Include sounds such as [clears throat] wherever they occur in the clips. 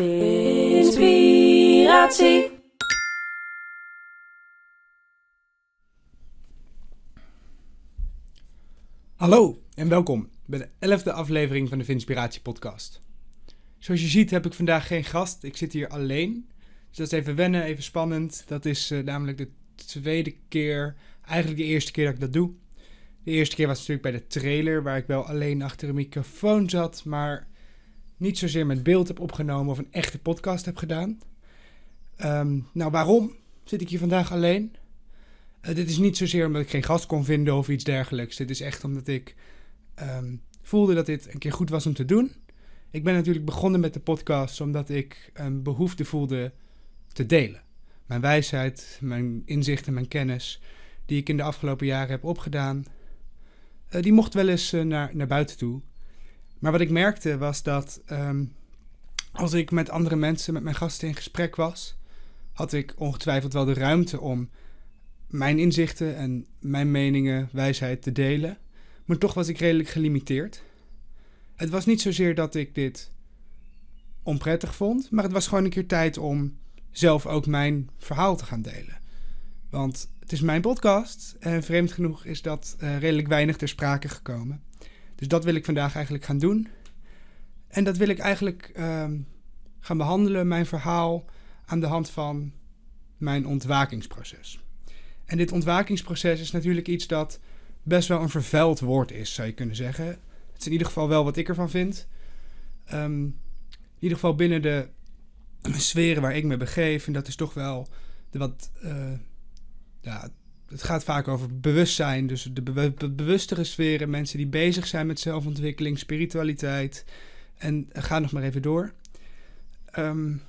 Inspiratie. Hallo en welkom bij de elfde aflevering van de Vinspiratie podcast. Zoals je ziet heb ik vandaag geen gast, ik zit hier alleen. Dus dat is even wennen, even spannend. Dat is eh, namelijk de tweede keer, eigenlijk de eerste keer dat ik dat doe. De eerste keer was natuurlijk bij de trailer, waar ik wel alleen achter een microfoon zat, maar niet zozeer met beeld heb opgenomen of een echte podcast heb gedaan. Ehm, nou, waarom zit ik hier vandaag alleen? Eh, dit is niet zozeer omdat ik geen gast kon vinden of iets dergelijks. Dit is echt omdat ik ehm, voelde dat dit een keer goed was om te doen. Ik ben natuurlijk begonnen met de podcast omdat ik een behoefte voelde te delen. Mijn wijsheid, mijn inzichten, mijn kennis, die ik in de afgelopen jaren heb opgedaan, uh, die mocht wel eens uh, naar, naar buiten toe. Maar wat ik merkte was dat um, als ik met andere mensen, met mijn gasten in gesprek was, had ik ongetwijfeld wel de ruimte om mijn inzichten en mijn meningen, wijsheid te delen. Maar toch was ik redelijk gelimiteerd. Het was niet zozeer dat ik dit onprettig vond, maar het was gewoon een keer tijd om zelf ook mijn verhaal te gaan delen. Want het is mijn podcast en vreemd genoeg is dat uh, redelijk weinig ter sprake gekomen. Dus dat wil ik vandaag eigenlijk gaan doen. En dat wil ik eigenlijk uh, gaan behandelen, mijn verhaal, aan de hand van mijn ontwakingsproces. En dit ontwakingsproces is natuurlijk iets dat best wel een vervuild woord is, zou je kunnen zeggen. Het is in ieder geval wel wat ik ervan vind. Um, in ieder geval binnen de sferen waar ik me begeef. En dat is toch wel de wat. Uh, ja, het gaat vaak over bewustzijn. Dus de be bewustere sferen, mensen die bezig zijn met zelfontwikkeling, spiritualiteit. En ga nog maar even door. Um,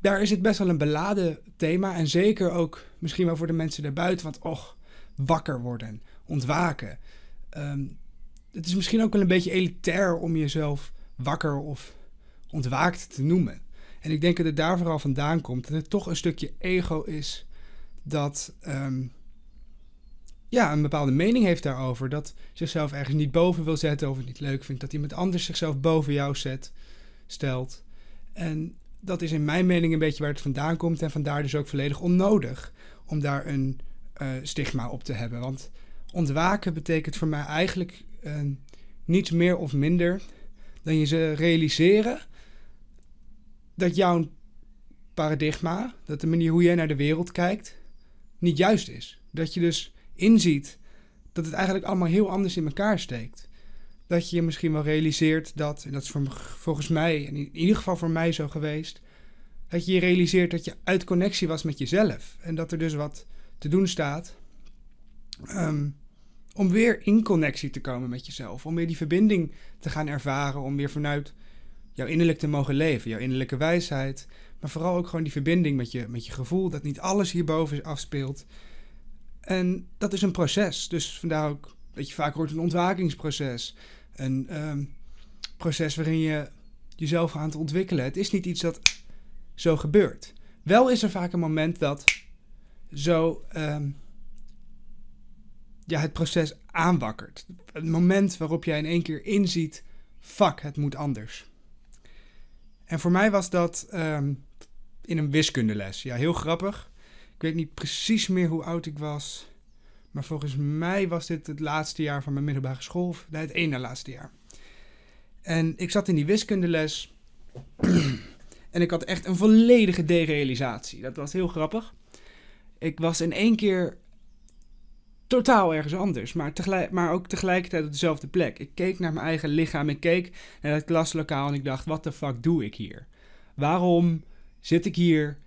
daar is het best wel een beladen thema. En zeker ook misschien wel voor de mensen daarbuiten. Want och, wakker worden, ontwaken. Um, het is misschien ook wel een beetje elitair om jezelf wakker of ontwaakt te noemen. En ik denk dat het daar vooral vandaan komt. Dat het toch een stukje ego is dat um, ja, een bepaalde mening heeft daarover. Dat zichzelf ergens niet boven wil zetten of het niet leuk vindt. Dat iemand anders zichzelf boven jou zet, stelt. En dat is in mijn mening een beetje waar het vandaan komt. En vandaar dus ook volledig onnodig om daar een uh, stigma op te hebben. Want ontwaken betekent voor mij eigenlijk uh, niets meer of minder dan je ze realiseren dat jouw paradigma, dat de manier hoe jij naar de wereld kijkt, niet juist is. Dat je dus inziet dat het eigenlijk allemaal heel anders in elkaar steekt. Dat je misschien wel realiseert dat, en dat is voor, volgens mij, en in ieder geval voor mij zo geweest, dat je je realiseert dat je uit connectie was met jezelf. En dat er dus wat te doen staat um, om weer in connectie te komen met jezelf. Om weer die verbinding te gaan ervaren. Om weer vanuit jouw innerlijk te mogen leven. Jouw innerlijke wijsheid. Maar vooral ook gewoon die verbinding met je, met je gevoel. Dat niet alles hierboven afspeelt. En dat is een proces. Dus vandaar ook dat je vaak hoort een ontwakingsproces. Een um, proces waarin je jezelf gaat ontwikkelen. Het is niet iets dat zo gebeurt. Wel is er vaak een moment dat zo um, ja, het proces aanwakkert. Het moment waarop jij in één keer inziet: fuck, het moet anders. En voor mij was dat um, in een wiskundeles. Ja, heel grappig. Ik weet niet precies meer hoe oud ik was. Maar volgens mij was dit het laatste jaar van mijn middelbare school. Nee, het ene laatste jaar. En ik zat in die wiskundeles. [clears throat] en ik had echt een volledige derealisatie. Dat was heel grappig. Ik was in één keer totaal ergens anders, maar, tegelijk, maar ook tegelijkertijd op dezelfde plek. Ik keek naar mijn eigen lichaam, ik keek naar het klaslokaal en ik dacht, wat de fuck doe ik hier? Waarom zit ik hier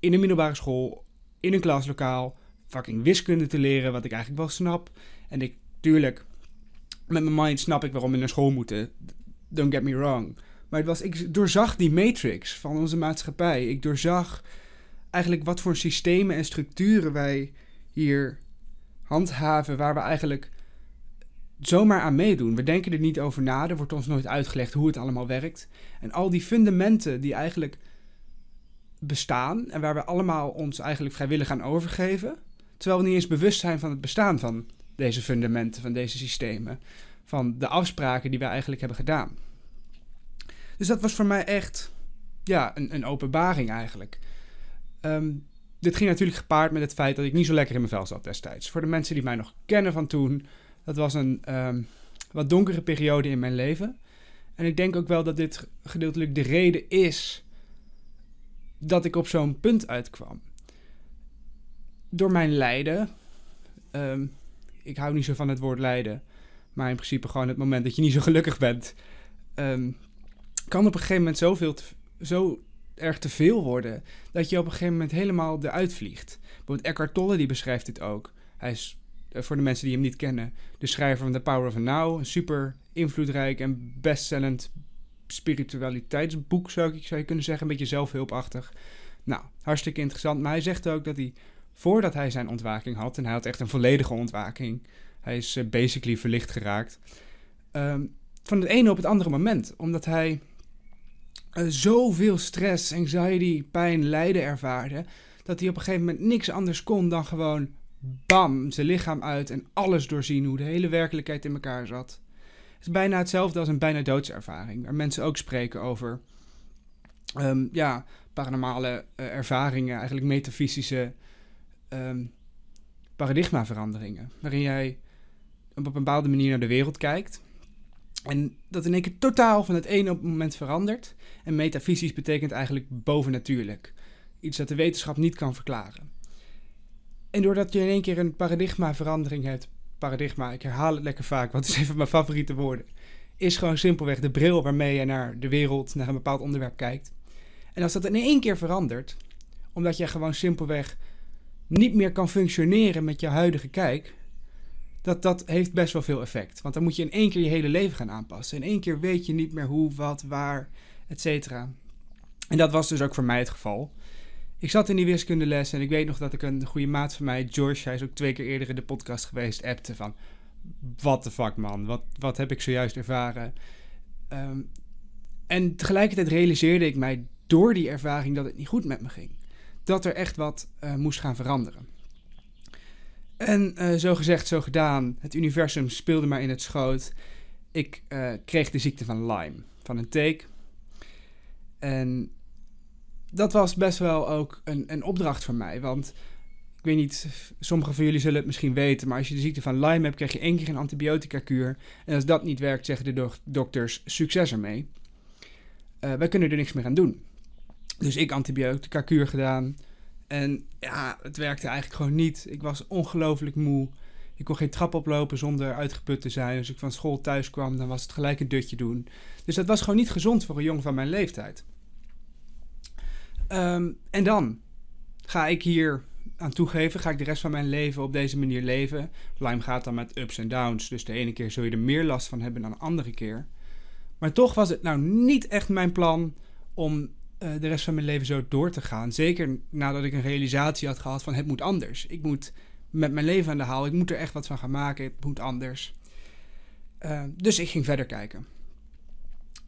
in een middelbare school, in een klaslokaal, fucking wiskunde te leren, wat ik eigenlijk wel snap? En ik, tuurlijk, met mijn mind snap ik waarom we naar school moeten, don't get me wrong. Maar het was, ik doorzag die matrix van onze maatschappij. Ik doorzag eigenlijk wat voor systemen en structuren wij hier handhaven waar we eigenlijk zomaar aan meedoen. We denken er niet over na, er wordt ons nooit uitgelegd hoe het allemaal werkt. En al die fundamenten die eigenlijk bestaan en waar we allemaal ons eigenlijk vrijwillig aan overgeven, terwijl we niet eens bewust zijn van het bestaan van deze fundamenten, van deze systemen, van de afspraken die we eigenlijk hebben gedaan. Dus dat was voor mij echt ja, een, een openbaring eigenlijk. Ehm, dit ging natuurlijk gepaard met het feit dat ik niet zo lekker in mijn vel zat destijds. Voor de mensen die mij nog kennen van toen, dat was een ehm, wat donkere periode in mijn leven. En ik denk ook wel dat dit gedeeltelijk de reden is dat ik op zo'n punt uitkwam. Door mijn lijden, um, ik hou niet zo van het woord lijden, maar in principe gewoon het moment dat je niet zo gelukkig bent, um, kan op een gegeven moment zoveel zo erg te veel worden dat je op een gegeven moment helemaal eruit vliegt. Bijvoorbeeld Eckhart Tolle die beschrijft dit ook. Hij is eh, voor de mensen die hem niet kennen, de schrijver van The Power of Now, een super invloedrijk en bestsellend spiritualiteitsboek zou ik zou je kunnen zeggen, een beetje zelfhulpachtig. Nou, hartstikke interessant. Maar hij zegt ook dat hij voordat hij zijn ontwaking had, en hij had echt een volledige ontwaking, hij is uh, basically verlicht geraakt, um, van het ene op het andere moment. Omdat hij uh, zoveel stress, anxiety, pijn, lijden ervaarde, dat hij op een gegeven moment niks anders kon dan gewoon bam, zijn lichaam uit en alles doorzien hoe de hele werkelijkheid in elkaar zat. Bijna hetzelfde als een bijna doodservaring, waar mensen ook spreken over um, ja, paranormale uh, ervaringen, eigenlijk metafysische um, paradigmaveranderingen, waarin jij op een bepaalde manier naar de wereld kijkt en dat in één keer totaal van het ene op het moment verandert. En metafysisch betekent eigenlijk bovennatuurlijk. Iets dat de wetenschap niet kan verklaren. En doordat je in één keer een paradigmaverandering hebt. Paradigma, ik herhaal het lekker vaak, want het is een van mijn favoriete woorden. Is gewoon simpelweg de bril waarmee je naar de wereld, naar een bepaald onderwerp kijkt. En als dat in één keer verandert, omdat je gewoon simpelweg niet meer kan functioneren met je huidige kijk, dat, dat heeft best wel veel effect. Want dan moet je in één keer je hele leven gaan aanpassen. In één keer weet je niet meer hoe, wat, waar, et cetera. En dat was dus ook voor mij het geval. Ik zat in die wiskundeles en ik weet nog dat ik een goede maat van mij, George, hij is ook twee keer eerder in de podcast geweest, appte van... What the fuck man, wat, wat heb ik zojuist ervaren? Um, en tegelijkertijd realiseerde ik mij door die ervaring dat het niet goed met me ging. Dat er echt wat uh, moest gaan veranderen. En uh, zo gezegd, zo gedaan. Het universum speelde maar in het schoot. Ik uh, kreeg de ziekte van Lyme, van een teek. En dat was best wel ook een, een opdracht voor mij. Want ik weet niet, sommigen van jullie zullen het misschien weten, maar als je de ziekte van Lyme hebt, krijg je één keer een antibiotica-kuur. En als dat niet werkt, zeggen de do dokters: succes ermee. Uh, wij kunnen er niks meer aan doen. Dus ik antibiotica-kuur gedaan. En ja, het werkte eigenlijk gewoon niet. Ik was ongelooflijk moe. Ik kon geen trap oplopen zonder uitgeput te zijn. Als ik van school thuis kwam, dan was het gelijk een dutje doen. Dus dat was gewoon niet gezond voor een jong van mijn leeftijd. Um, en dan ga ik hier aan toegeven, ga ik de rest van mijn leven op deze manier leven. Lyme gaat dan met ups en downs, dus de ene keer zul je er meer last van hebben dan de andere keer. Maar toch was het nou niet echt mijn plan om uh, de rest van mijn leven zo door te gaan. Zeker nadat ik een realisatie had gehad van het moet anders. Ik moet met mijn leven aan de haal. Ik moet er echt wat van gaan maken. Het moet anders. Uh, dus ik ging verder kijken.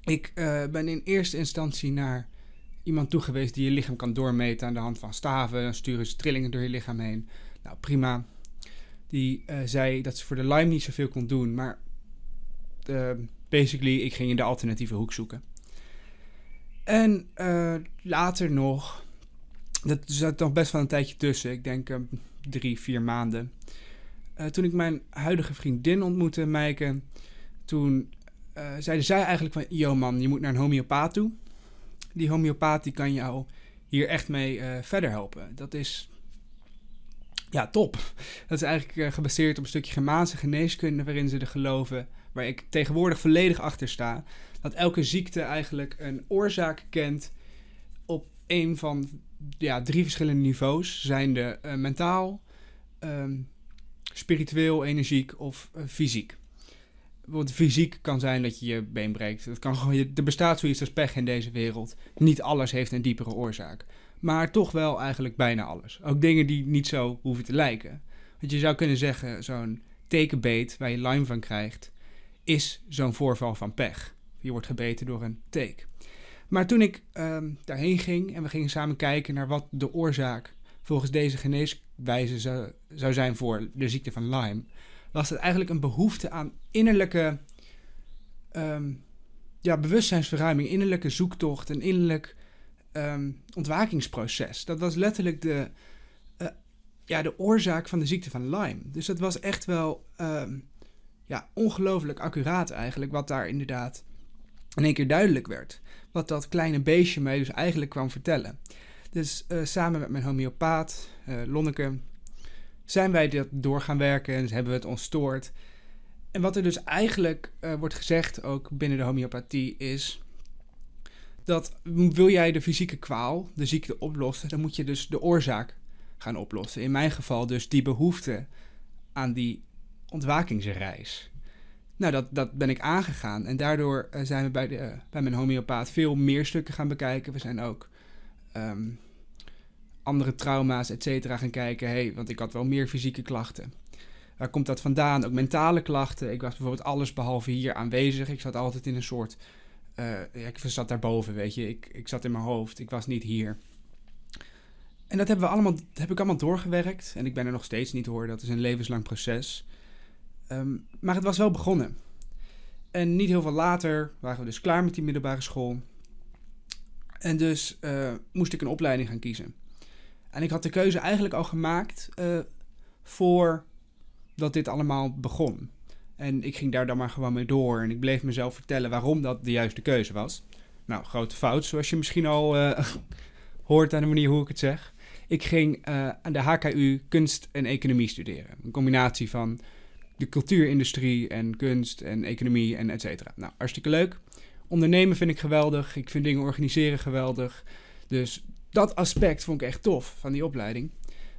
Ik uh, ben in eerste instantie naar iemand toe geweest die je lichaam kan doormeten aan de hand van staven. Dan sturen ze trillingen door je lichaam heen. Nou, prima. Die zei dat ze voor de Lyme niet zoveel kon doen. Maar basically, ik ging in de alternatieve hoek zoeken. En uh, later nog, dat zat nog best wel een tijdje tussen, ik denk uh, drie, vier maanden. Toen ik mijn huidige vriendin ontmoette, Meike, toen zeiden zij eigenlijk van, yo man, je moet naar een homeopaat toe. Die homeopaat die kan jou hier echt mee verder helpen. Dat is, ja, top. Dat is eigenlijk gebaseerd op een stukje Germaanse geneeskunde waarin ze er geloven, waar ik tegenwoordig volledig achter sta dat elke ziekte eigenlijk een oorzaak kent op een van ja, drie verschillende niveaus. Zijn de uh, mentaal, um, spiritueel, energiek of fysiek. Want fysiek kan zijn dat je je been breekt. Dat kan gewoon, er bestaat zoiets als pech in deze wereld. Niet alles heeft een diepere oorzaak. Maar toch wel eigenlijk bijna alles. Ook dingen die niet zo hoeven te lijken. Want je zou kunnen zeggen, zo'n tekenbeet waar je Lyme van krijgt, is zo'n voorval van pech. Je wordt gebeten door een teek. Maar toen ik um, daarheen ging en we gingen samen kijken naar wat de oorzaak volgens deze geneeswijze zou, zou zijn voor de ziekte van Lyme, was het eigenlijk een behoefte aan innerlijke um, ja, bewustzijnsverruiming, innerlijke zoektocht, een innerlijk ehm, ontwakingsproces. Dat was letterlijk de, eh, ja, de oorzaak van de ziekte van Lyme. Dus dat was echt wel ehm, ja, ongelooflijk accuraat eigenlijk, wat daar inderdaad in één keer duidelijk werd. Wat dat kleine beestje mij dus eigenlijk kwam vertellen. Dus eh, samen met mijn homeopaat, uh, Lonneke, zijn wij dat door gaan werken en hebben we het ontstoord. En wat er dus eigenlijk uh, wordt gezegd, ook binnen de homeopathie, is dat wil jij de fysieke kwaal, de ziekte oplossen, dan moet je dus de oorzaak gaan oplossen. In mijn geval dus die behoefte aan die ontwakingsreis. Nou, dat, dat ben ik aangegaan. En daardoor uh, zijn we bij, de, bij mijn homeopaat veel meer stukken gaan bekijken. We zijn ook um, andere trauma's, et cetera, gaan kijken. Hey, want ik had wel meer fysieke klachten. Waar komt dat vandaan? Ook mentale klachten. Ik was bijvoorbeeld alles behalve hier aanwezig. Ik zat altijd in een soort... Ja, ik zat daarboven, weet je. Ik, ik zat in mijn hoofd. Ik was niet hier. En dat hebben we allemaal, heb ik allemaal doorgewerkt. En ik ben er nog steeds niet hoor. Dat is een levenslang proces. Um, maar het was wel begonnen. En niet heel veel later waren we dus klaar met die middelbare school. En dus uh, moest ik een opleiding gaan kiezen. En ik had de keuze eigenlijk al gemaakt uh, voor dat dit allemaal begon. En ik ging daar dan maar gewoon mee door. En ik bleef mezelf vertellen waarom dat de juiste keuze was. Nou, grote fout, zoals je misschien al uh, [laughs] hoort aan de manier hoe ik het zeg. Ik ging uh, aan de HKU kunst en economie studeren. Een combinatie van de cultuurindustrie en kunst en economie en et cetera. Nou, hartstikke leuk. Ondernemen vind ik geweldig. Ik vind dingen organiseren geweldig. Dus dat aspect vond ik echt tof van die opleiding.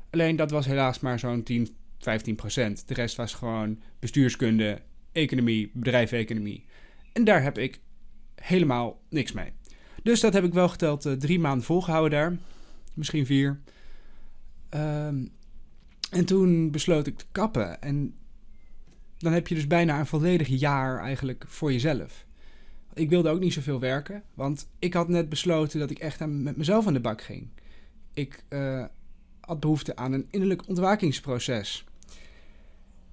Alleen dat was helaas maar zo'n 10, 15 procent. De rest was gewoon bestuurskunde, economie, bedrijfseconomie. En daar heb ik helemaal niks mee. Dus dat heb ik wel geteld uh, drie maanden volgehouden daar. Misschien vier. Um, en toen besloot ik te kappen. En dan heb je dus bijna een volledig jaar eigenlijk voor jezelf. Ik wilde ook niet zoveel werken, want ik had net besloten dat ik echt aan, met mezelf aan de bak ging. Ik uh, had behoefte aan een innerlijk ontwakingsproces.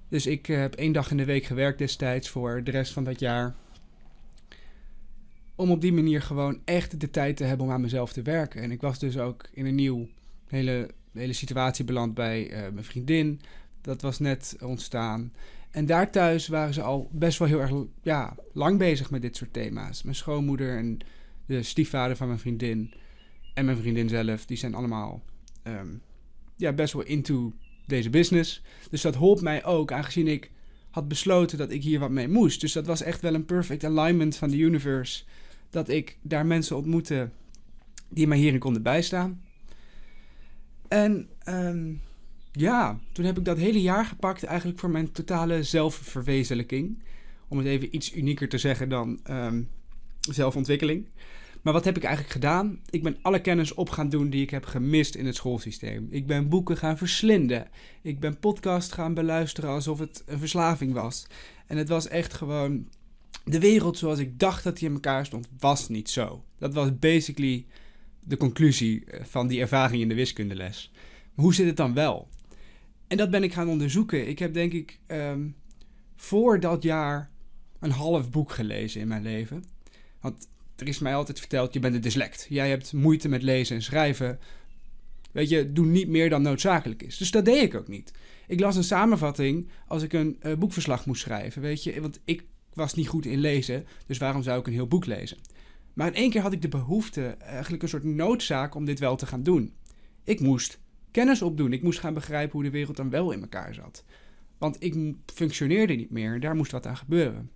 Dus ik uh, heb één dag in de week gewerkt destijds voor de rest van dat jaar. Om op die manier gewoon echt de tijd te hebben om aan mezelf te werken. En ik was dus ook in een nieuw hele, hele situatie beland bij uh, mijn vriendin. Dat was net ontstaan. En daar thuis waren ze al best wel heel erg ja, lang bezig met dit soort thema's. Mijn schoonmoeder en de stiefvader van mijn vriendin en mijn vriendin zelf, die zijn allemaal um, ja, best wel into deze business. Dus dat hielp mij ook, aangezien ik had besloten dat ik hier wat mee moest. Dus dat was echt wel een perfect alignment van de universe. Dat ik daar mensen ontmoette die mij hierin konden bijstaan. En um, ja, toen heb ik dat hele jaar gepakt eigenlijk voor mijn totale zelfverwezenlijking. Om het even iets unieker te zeggen dan um, zelfontwikkeling. Maar wat heb ik eigenlijk gedaan? Ik ben alle kennis op gaan doen die ik heb gemist in het schoolsysteem. Ik ben boeken gaan verslinden. Ik ben podcast gaan beluisteren alsof het een verslaving was. En het was echt gewoon... De wereld zoals ik dacht dat die in elkaar stond, was niet zo. Dat was basically de conclusie eh, van die ervaring in de wiskundeles. Maar hoe zit het dan wel? En dat ben ik gaan onderzoeken. Ik heb denk ik um, voor dat jaar een half boek gelezen in mijn leven. Want er is mij altijd verteld, je bent een dyslect. Jij hebt moeite met lezen en schrijven. Weet je, doe niet meer dan noodzakelijk is. Dus dat deed ik ook niet. Ik las een samenvatting als ik een uh, boekverslag moest schrijven, weet je. Want ik was niet goed in lezen, dus waarom zou ik een heel boek lezen? Maar in één keer had ik de behoefte, eigenlijk een soort noodzaak om dit wel te gaan doen. Ik moest kennis opdoen. Ik moest gaan begrijpen hoe de wereld dan wel in elkaar zat. Want ik functioneerde niet meer, daar moest wat aan gebeuren.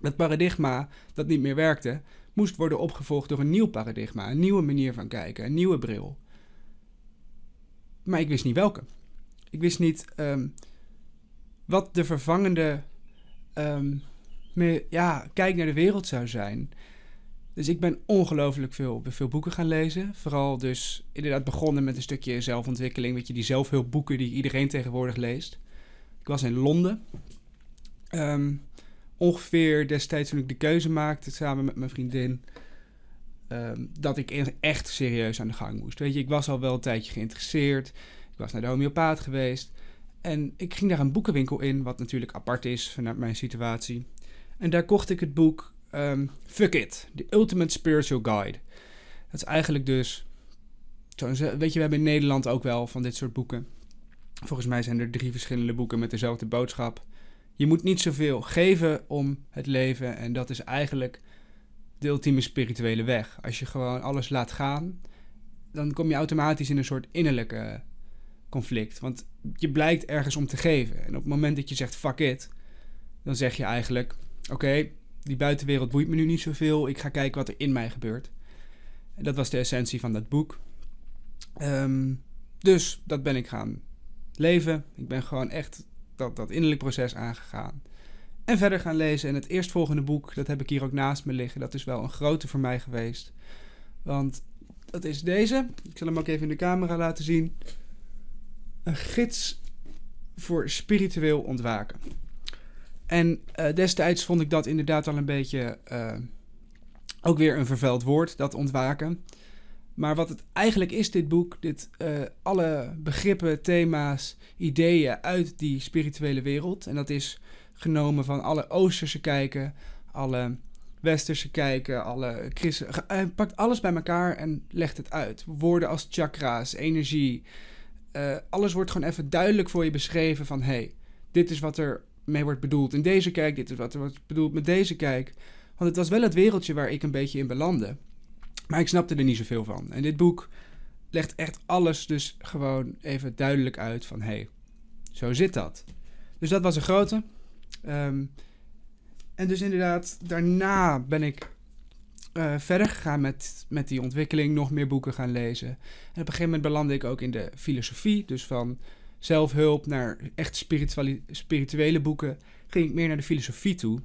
Dat paradigma dat niet meer werkte, moest worden opgevolgd door een nieuw paradigma, een nieuwe manier van kijken, een nieuwe bril. Maar ik wist niet welke. Ik wist niet um, wat de vervangende meer, ja, kijk naar de wereld zou zijn. Dus ik ben ongelooflijk veel, veel boeken gaan lezen. Vooral dus inderdaad begonnen met een stukje zelfontwikkeling. Weet je, die zelfhulpboeken die iedereen tegenwoordig leest. Ik was in Londen. Um, ongeveer destijds toen ik de keuze maakte samen met mijn vriendin... Um, dat ik echt serieus aan de gang moest. Weet je, ik was al wel een tijdje geïnteresseerd. Ik was naar de homeopaat geweest. En ik ging daar een boekenwinkel in, wat natuurlijk apart is vanuit mijn situatie. En daar kocht ik het boek um, Fuck It, The Ultimate Spiritual Guide. Dat is eigenlijk dus. Weet je, we hebben in Nederland ook wel van dit soort boeken. Volgens mij zijn er drie verschillende boeken met dezelfde boodschap. Je moet niet zoveel geven om het leven. En dat is eigenlijk de ultieme spirituele weg. Als je gewoon alles laat gaan, dan kom je automatisch in een soort innerlijke conflict. Want je blijkt ergens om te geven. En op het moment dat je zegt fuck it, dan zeg je eigenlijk: oké, die buitenwereld boeit me nu niet zoveel. Ik ga kijken wat er in mij gebeurt. En dat was de essentie van dat boek. Ehm, dus dat ben ik gaan leven. Ik ben gewoon echt dat, dat innerlijk proces aangegaan. En verder gaan lezen. En het eerstvolgende boek, dat heb ik hier ook naast me liggen. Dat is wel een grote voor mij geweest. Want dat is deze. Ik zal hem ook even in de camera laten zien. Een gids voor spiritueel ontwaken. En uh, destijds vond ik dat inderdaad al een beetje uh, ook weer een vervuild woord, dat ontwaken. Maar wat het eigenlijk is, dit boek, dit, uh, alle begrippen, thema's, ideeën uit die spirituele wereld. En dat is genomen van alle Oosterse kijken, alle Westerse kijken, alle christen. Hij pakt alles bij elkaar en legt het uit. Woorden als chakra's, energie. Uh, alles wordt gewoon even duidelijk voor je beschreven van... hey, dit is wat er mee wordt bedoeld in deze kijk. Dit is wat er wordt bedoeld met deze kijk. Want het was wel het wereldje waar ik een beetje in belandde. Maar ik snapte er niet zoveel van. En dit boek legt echt alles dus gewoon even duidelijk uit van... hey, zo zit dat. Dus dat was een grote. Um, en dus inderdaad, daarna ben ik uh, verder gegaan met, met die ontwikkeling, nog meer boeken gaan lezen. En op een gegeven moment belandde ik ook in de filosofie, dus van zelfhulp naar echt spirituele boeken, ging ik meer naar de filosofie toe.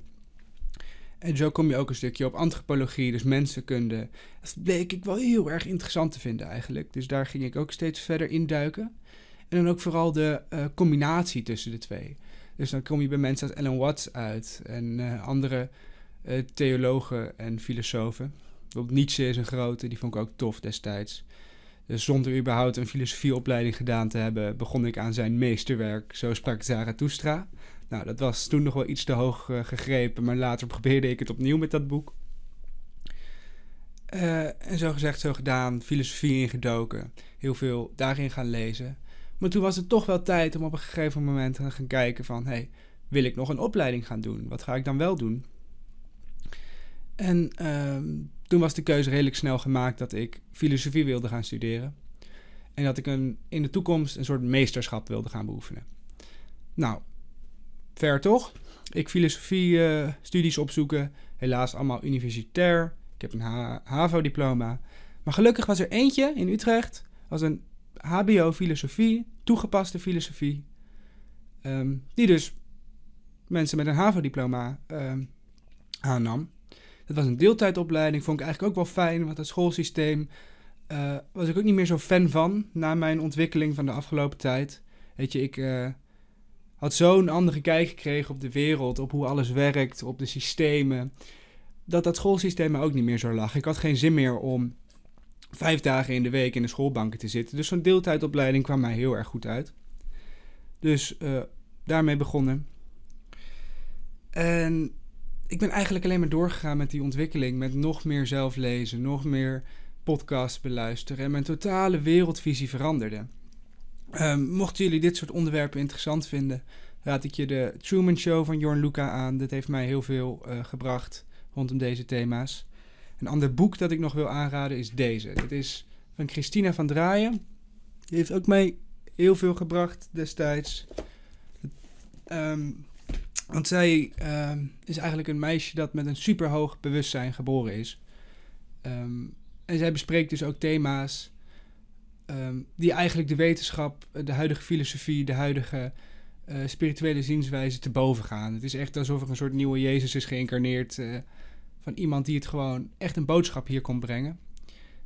En zo kom je ook een stukje op antropologie, dus mensenkunde. Dat bleek ik wel heel erg interessant te vinden eigenlijk. Dus daar ging ik ook steeds verder induiken. En dan ook vooral de uh, combinatie tussen de twee. Dus dan kom je bij mensen als Ellen Watts uit en uh, andere uh, theologen en filosofen. Bijvoorbeeld Nietzsche is een grote, die vond ik ook tof destijds. Dus zonder überhaupt een filosofieopleiding gedaan te hebben, begon ik aan zijn meesterwerk, Zo sprak Zarathustra. Nou, dat was toen nog wel iets te hoog uh, gegrepen, maar later probeerde ik het opnieuw met dat boek. Uh, en zo gezegd, zo gedaan, filosofie ingedoken, heel veel daarin gaan lezen. Maar toen was het toch wel tijd om op een gegeven moment te gaan kijken van... hey, wil ik nog een opleiding gaan doen? Wat ga ik dan wel doen? En uh, toen was de keuze redelijk snel gemaakt dat ik filosofie wilde gaan studeren. En dat ik een, in de toekomst een soort meesterschap wilde gaan beoefenen. Nou, ver toch? Ik filosofie-studies uh, opzoeken. Helaas allemaal universitair. Ik heb een HAVO-diploma. Maar gelukkig was er eentje in Utrecht. was een HBO-filosofie, toegepaste filosofie. Um, die dus mensen met een HAVO-diploma um, aannam. Dat was een deeltijdopleiding, vond ik eigenlijk ook wel fijn, want het schoolsysteem uh, was ik ook niet meer zo fan van na mijn ontwikkeling van de afgelopen tijd. Weet je, ik uh, had zo'n andere kijk gekregen op de wereld, op hoe alles werkt, op de systemen, dat dat schoolsysteem me ook niet meer zo lag. Ik had geen zin meer om vijf dagen in de week in de schoolbanken te zitten. Dus zo'n deeltijdopleiding kwam mij heel erg goed uit. Dus uh, daarmee begonnen. En ik ben eigenlijk alleen maar doorgegaan met die ontwikkeling. Met nog meer zelf lezen, nog meer podcasts beluisteren. En mijn totale wereldvisie veranderde. Um, mochten jullie dit soort onderwerpen interessant vinden, raad ik je de Truman Show van Jorn Luca aan. Dat heeft mij heel veel uh, gebracht rondom deze thema's. Een ander boek dat ik nog wil aanraden is deze. Dit is van Christina van Draaien. Die heeft ook mij heel veel gebracht destijds. Um, want zij um, is eigenlijk een meisje dat met een superhoog bewustzijn geboren is. En zij bespreekt dus ook thema's die eigenlijk de wetenschap, de huidige filosofie, de huidige uh, spirituele zienswijze te boven gaan. Het is echt alsof er een soort nieuwe Jezus is geïncarneerd. Uh, van iemand die het gewoon echt een boodschap hier kon brengen.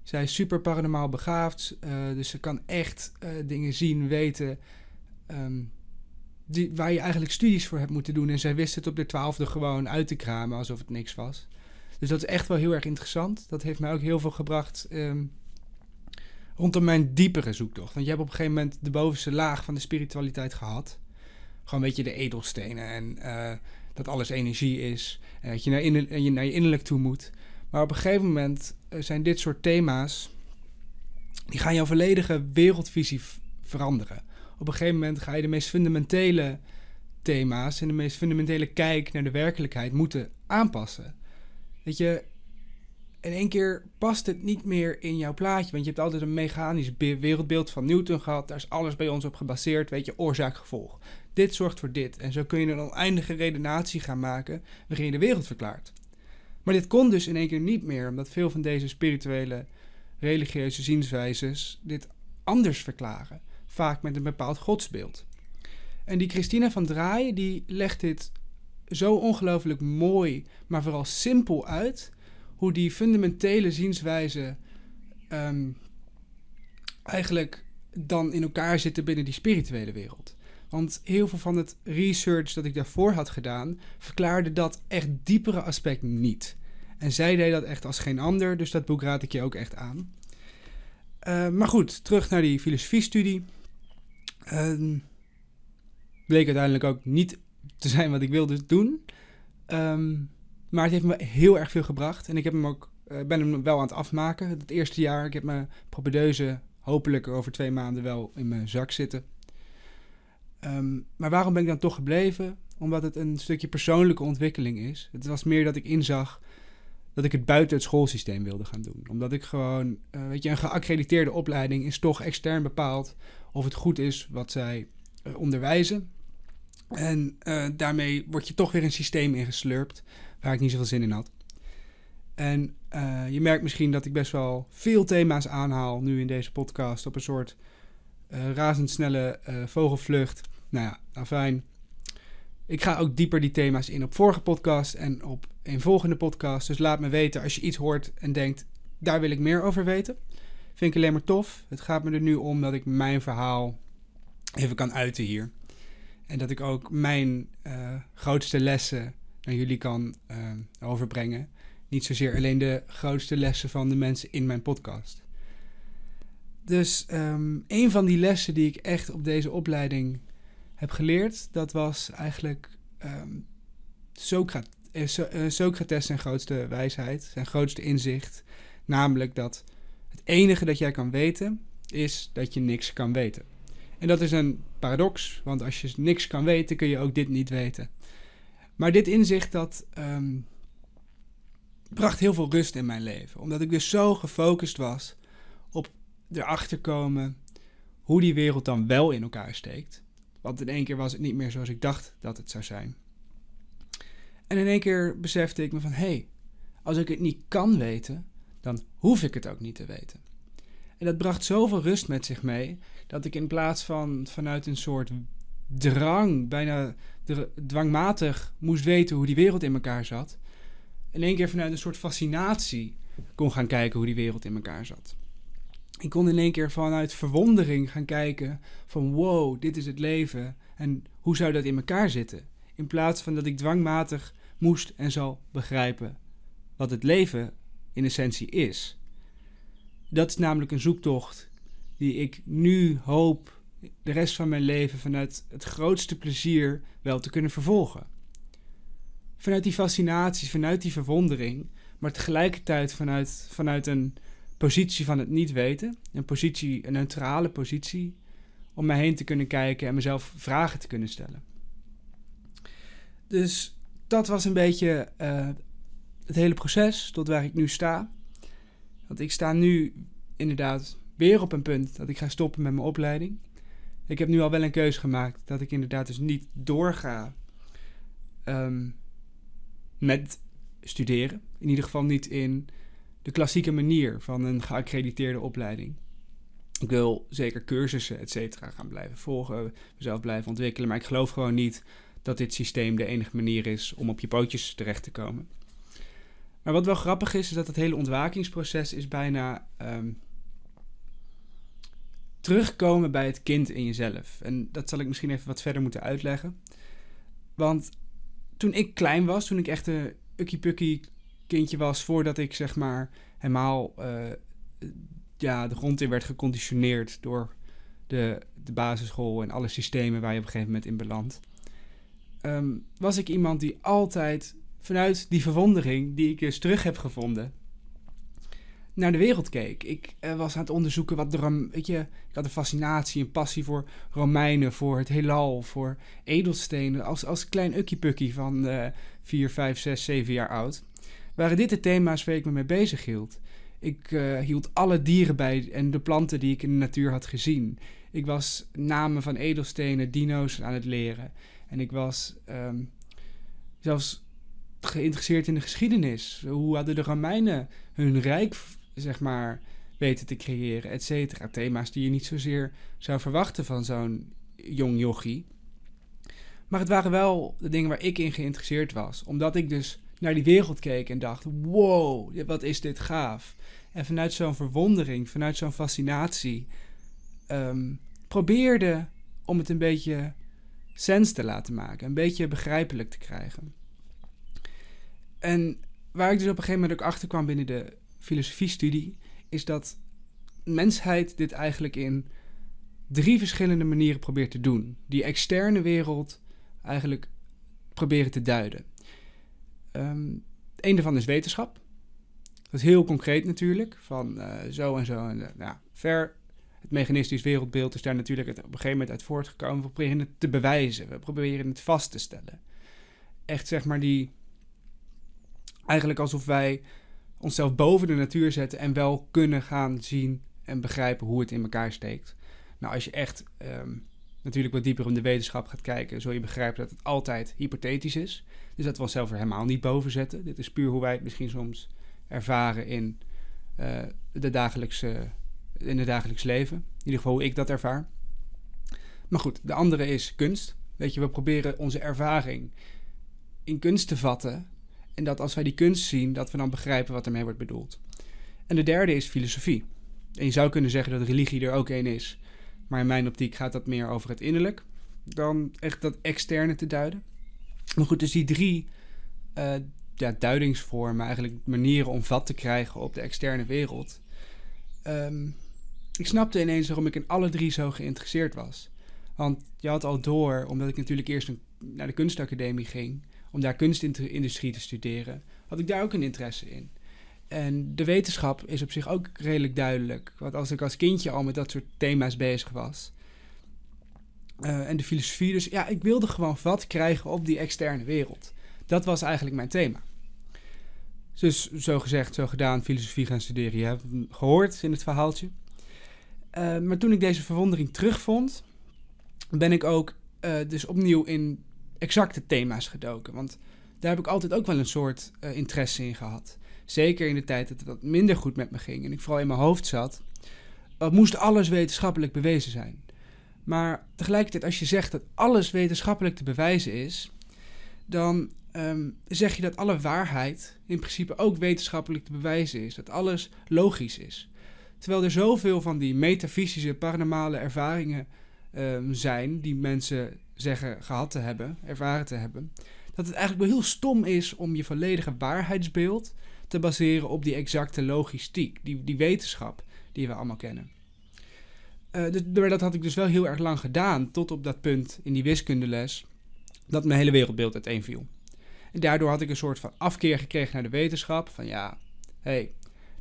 Zij is super paranormaal begaafd, dus ze kan echt dingen zien, weten, um, die, waar je eigenlijk studies voor hebt moeten doen. En zij wist het op de twaalfde gewoon uit te kramen, alsof het niks was. Dus dat is echt wel heel erg interessant. Dat heeft mij ook heel veel gebracht um, rondom mijn diepere zoektocht. Want je hebt op een gegeven moment de bovenste laag van de spiritualiteit gehad. Gewoon een beetje de edelstenen en... Uh, dat alles energie is. En dat je naar, je naar je innerlijk toe moet. Maar op een gegeven moment eh, zijn dit soort thema's. die gaan jouw volledige wereldvisie veranderen. Op een gegeven moment ga je de meest fundamentele thema's. en de meest fundamentele kijk naar de werkelijkheid moeten aanpassen. Weet je, in één keer past het niet meer in jouw plaatje. Want je hebt altijd een mechanisch be- wereldbeeld van Newton gehad. Daar is alles bij ons op gebaseerd. Weet je, oorzaak-gevolg. Dit zorgt voor dit. En zo kun je een oneindige redenatie gaan maken waarin je de wereld verklaart. Maar dit kon dus in één keer niet meer, omdat veel van deze spirituele, religieuze zienswijzes dit anders verklaren. Vaak met een bepaald godsbeeld. En die Christina van Draaien, die legt dit zo ongelooflijk mooi, maar vooral simpel uit. Hoe die fundamentele zienswijze ehm, eigenlijk dan in elkaar zitten binnen die spirituele wereld. Want heel veel van het research dat ik daarvoor had gedaan, verklaarde dat echt diepere aspect niet. En zij deed dat echt als geen ander, dus dat boek raad ik je ook echt aan. Uh, maar goed, terug naar die filosofiestudie. Uh, bleek uiteindelijk ook niet te zijn wat ik wilde doen. Um, maar het heeft me heel erg veel gebracht. En ik heb hem ook, uh, ben hem wel aan het afmaken. Het eerste jaar, ik heb mijn propedeuse hopelijk over twee maanden wel in mijn zak zitten. Um, maar waarom ben ik dan toch gebleven? Omdat het een stukje persoonlijke ontwikkeling is. Het was meer dat ik inzag dat ik het buiten het schoolsysteem wilde gaan doen. Omdat ik gewoon, uh, weet je, een geaccrediteerde opleiding is toch extern bepaald of het goed is wat zij uh, onderwijzen. En daarmee word je toch weer een systeem ingeslurpt waar ik niet zoveel zin in had. En je merkt misschien dat ik best wel veel thema's aanhaal nu in deze podcast op een soort uh, razendsnelle uh, vogelvlucht. Nou ja, nou fijn. Ik ga ook dieper die thema's in op vorige podcast en op een volgende podcast. Dus laat me weten als je iets hoort en denkt, daar wil ik meer over weten. Vind ik alleen maar tof. Het gaat me er nu om dat ik mijn verhaal even kan uiten hier. En dat ik ook mijn grootste lessen naar jullie kan overbrengen. Niet zozeer alleen de grootste lessen van de mensen in mijn podcast. Dus um, een van die lessen die ik echt op deze opleiding heb geleerd, dat was eigenlijk um, Socrates, uh, Socrates zijn grootste wijsheid, zijn grootste inzicht. Namelijk dat het enige dat jij kan weten, is dat je niks kan weten. En dat is een paradox, want als je niks kan weten, kun je ook dit niet weten. Maar dit inzicht, dat um, bracht heel veel rust in mijn leven. Omdat ik dus zo gefocust was op erachter komen hoe die wereld dan wel in elkaar steekt. Want in één keer was het niet meer zoals ik dacht dat het zou zijn. En in één keer besefte ik me van, hé, hey, als ik het niet kan weten, dan hoef ik het ook niet te weten. En dat bracht zoveel rust met zich mee, dat ik in plaats van vanuit een soort drang, bijna dwangmatig moest weten hoe die wereld in elkaar zat, in één keer vanuit een soort fascinatie kon gaan kijken hoe die wereld in elkaar zat. Ik kon in één keer vanuit verwondering gaan kijken van wow, dit is het leven en hoe zou dat in elkaar zitten? In plaats van dat ik dwangmatig moest en zal begrijpen wat het leven in essentie is. Dat is namelijk een zoektocht die ik nu hoop de rest van mijn leven vanuit het grootste plezier wel te kunnen vervolgen. Vanuit die fascinatie, vanuit die verwondering, maar tegelijkertijd vanuit, vanuit een positie van het niet weten. Een positie, een neutrale positie. Om mij heen te kunnen kijken en mezelf vragen te kunnen stellen. Dus dat was een beetje uh, het hele proces tot waar ik nu sta. Want ik sta nu inderdaad weer op een punt dat ik ga stoppen met mijn opleiding. Ik heb nu al wel een keuze gemaakt dat ik inderdaad dus niet doorga um, met studeren. In ieder geval niet in de klassieke manier van een geaccrediteerde opleiding. Ik wil zeker cursussen, et cetera, gaan blijven volgen, mezelf blijven ontwikkelen. Maar ik geloof gewoon niet dat dit systeem de enige manier is om op je pootjes terecht te komen. Maar wat wel grappig is, is dat het hele ontwakingsproces is bijna um, terugkomen bij het kind in jezelf. En dat zal ik misschien even wat verder moeten uitleggen. Want toen ik klein was, toen ik echt een ukkie-pukkie kindje was, voordat ik zeg maar helemaal uh, ja, de grond in werd geconditioneerd door de, de basisschool en alle systemen waar je op een gegeven moment in belandt. Um, was ik iemand die altijd vanuit die verwondering die ik dus terug heb gevonden, naar de wereld keek. Ik uh, was aan het onderzoeken wat de weet je, ik had een fascinatie, een passie voor Romeinen, voor het heelal, voor edelstenen. Als, als klein ukkiepukkie van uh, 4, 5, 6, 7 jaar oud. Waren dit de thema's waar ik me mee bezig hield. Ik uh, hield alle dieren bij en de planten die ik in de natuur had gezien. Ik was namen van edelstenen, dino's aan het leren. En ik was um, zelfs geïnteresseerd in de geschiedenis. Hoe hadden de Romeinen hun rijk, zeg maar, weten te creëren, et cetera. Thema's die je niet zozeer zou verwachten van zo'n jong jochie. Maar het waren wel de dingen waar ik in geïnteresseerd was. Omdat ik dus naar die wereld keek en dacht: wow, wat is dit gaaf. En vanuit zo'n verwondering, vanuit zo'n fascinatie, um, probeerde om het een beetje sens te laten maken, een beetje begrijpelijk te krijgen. En waar ik dus op een gegeven moment ook achter kwam binnen de filosofiestudie, is dat mensheid dit eigenlijk in drie verschillende manieren probeert te doen. Die externe wereld eigenlijk proberen te duiden. Um, een daarvan is wetenschap. Dat is heel concreet natuurlijk, van uh, zo en zo. En, uh, ver het mechanistisch wereldbeeld is daar natuurlijk op een gegeven moment uit voortgekomen. We proberen het te bewijzen, we proberen het vast te stellen. Echt zeg maar die. Eigenlijk alsof wij onszelf boven de natuur zetten en wel kunnen gaan zien en begrijpen hoe het in elkaar steekt. Nou, als je echt um, natuurlijk wat dieper in de wetenschap gaat kijken, zul je begrijpen dat het altijd hypothetisch is. Dus dat we onszelf er helemaal niet boven zetten. Dit is puur hoe wij het misschien soms ervaren in uh, de dagelijkse in het dagelijks leven. In ieder geval hoe ik dat ervaar. Maar goed, de andere is kunst. Weet je, we proberen onze ervaring in kunst te vatten. En dat als wij die kunst zien, dat we dan begrijpen wat ermee wordt bedoeld. En de derde is filosofie. En je zou kunnen zeggen dat religie er ook één is. Maar in mijn optiek gaat dat meer over het innerlijk. Dan echt dat externe te duiden. Maar goed, dus die drie uh, ja, duidingsvormen, eigenlijk manieren om vat te krijgen op de externe wereld. Um, ik snapte ineens waarom ik in alle drie zo geïnteresseerd was. Want je had al door, omdat ik natuurlijk eerst naar de kunstacademie ging, om daar kunstindustrie te studeren, had ik daar ook een interesse in. En de wetenschap is op zich ook redelijk duidelijk. Want als ik als kindje al met dat soort thema's bezig was. Uh, en de filosofie, dus ja, ik wilde gewoon wat krijgen op die externe wereld. Dat was eigenlijk mijn thema. Dus zo gezegd, zo gedaan, filosofie gaan studeren. Je hebt gehoord in het verhaaltje. Uh, maar toen ik deze verwondering terugvond, ben ik ook uh, dus opnieuw in exacte thema's gedoken. Want daar heb ik altijd ook wel een soort uh, interesse in gehad. Zeker in de tijd dat het minder goed met me ging en ik vooral in mijn hoofd zat, moest alles wetenschappelijk bewezen zijn. Maar tegelijkertijd, als je zegt dat alles wetenschappelijk te bewijzen is, dan um, zeg je dat alle waarheid in principe ook wetenschappelijk te bewijzen is. Dat alles logisch is. Terwijl er zoveel van die metafysische, paranormale ervaringen um, zijn, die mensen zeggen gehad te hebben, ervaren te hebben, dat het eigenlijk wel heel stom is om je volledige waarheidsbeeld te baseren op die exacte logistiek, die, die wetenschap die we allemaal kennen. Uh, dus, dat had ik dus wel heel erg lang gedaan, tot op dat punt in die wiskundeles, dat mijn hele wereldbeeld uiteenviel. En daardoor had ik een soort van afkeer gekregen naar de wetenschap, van ja, hé, hey,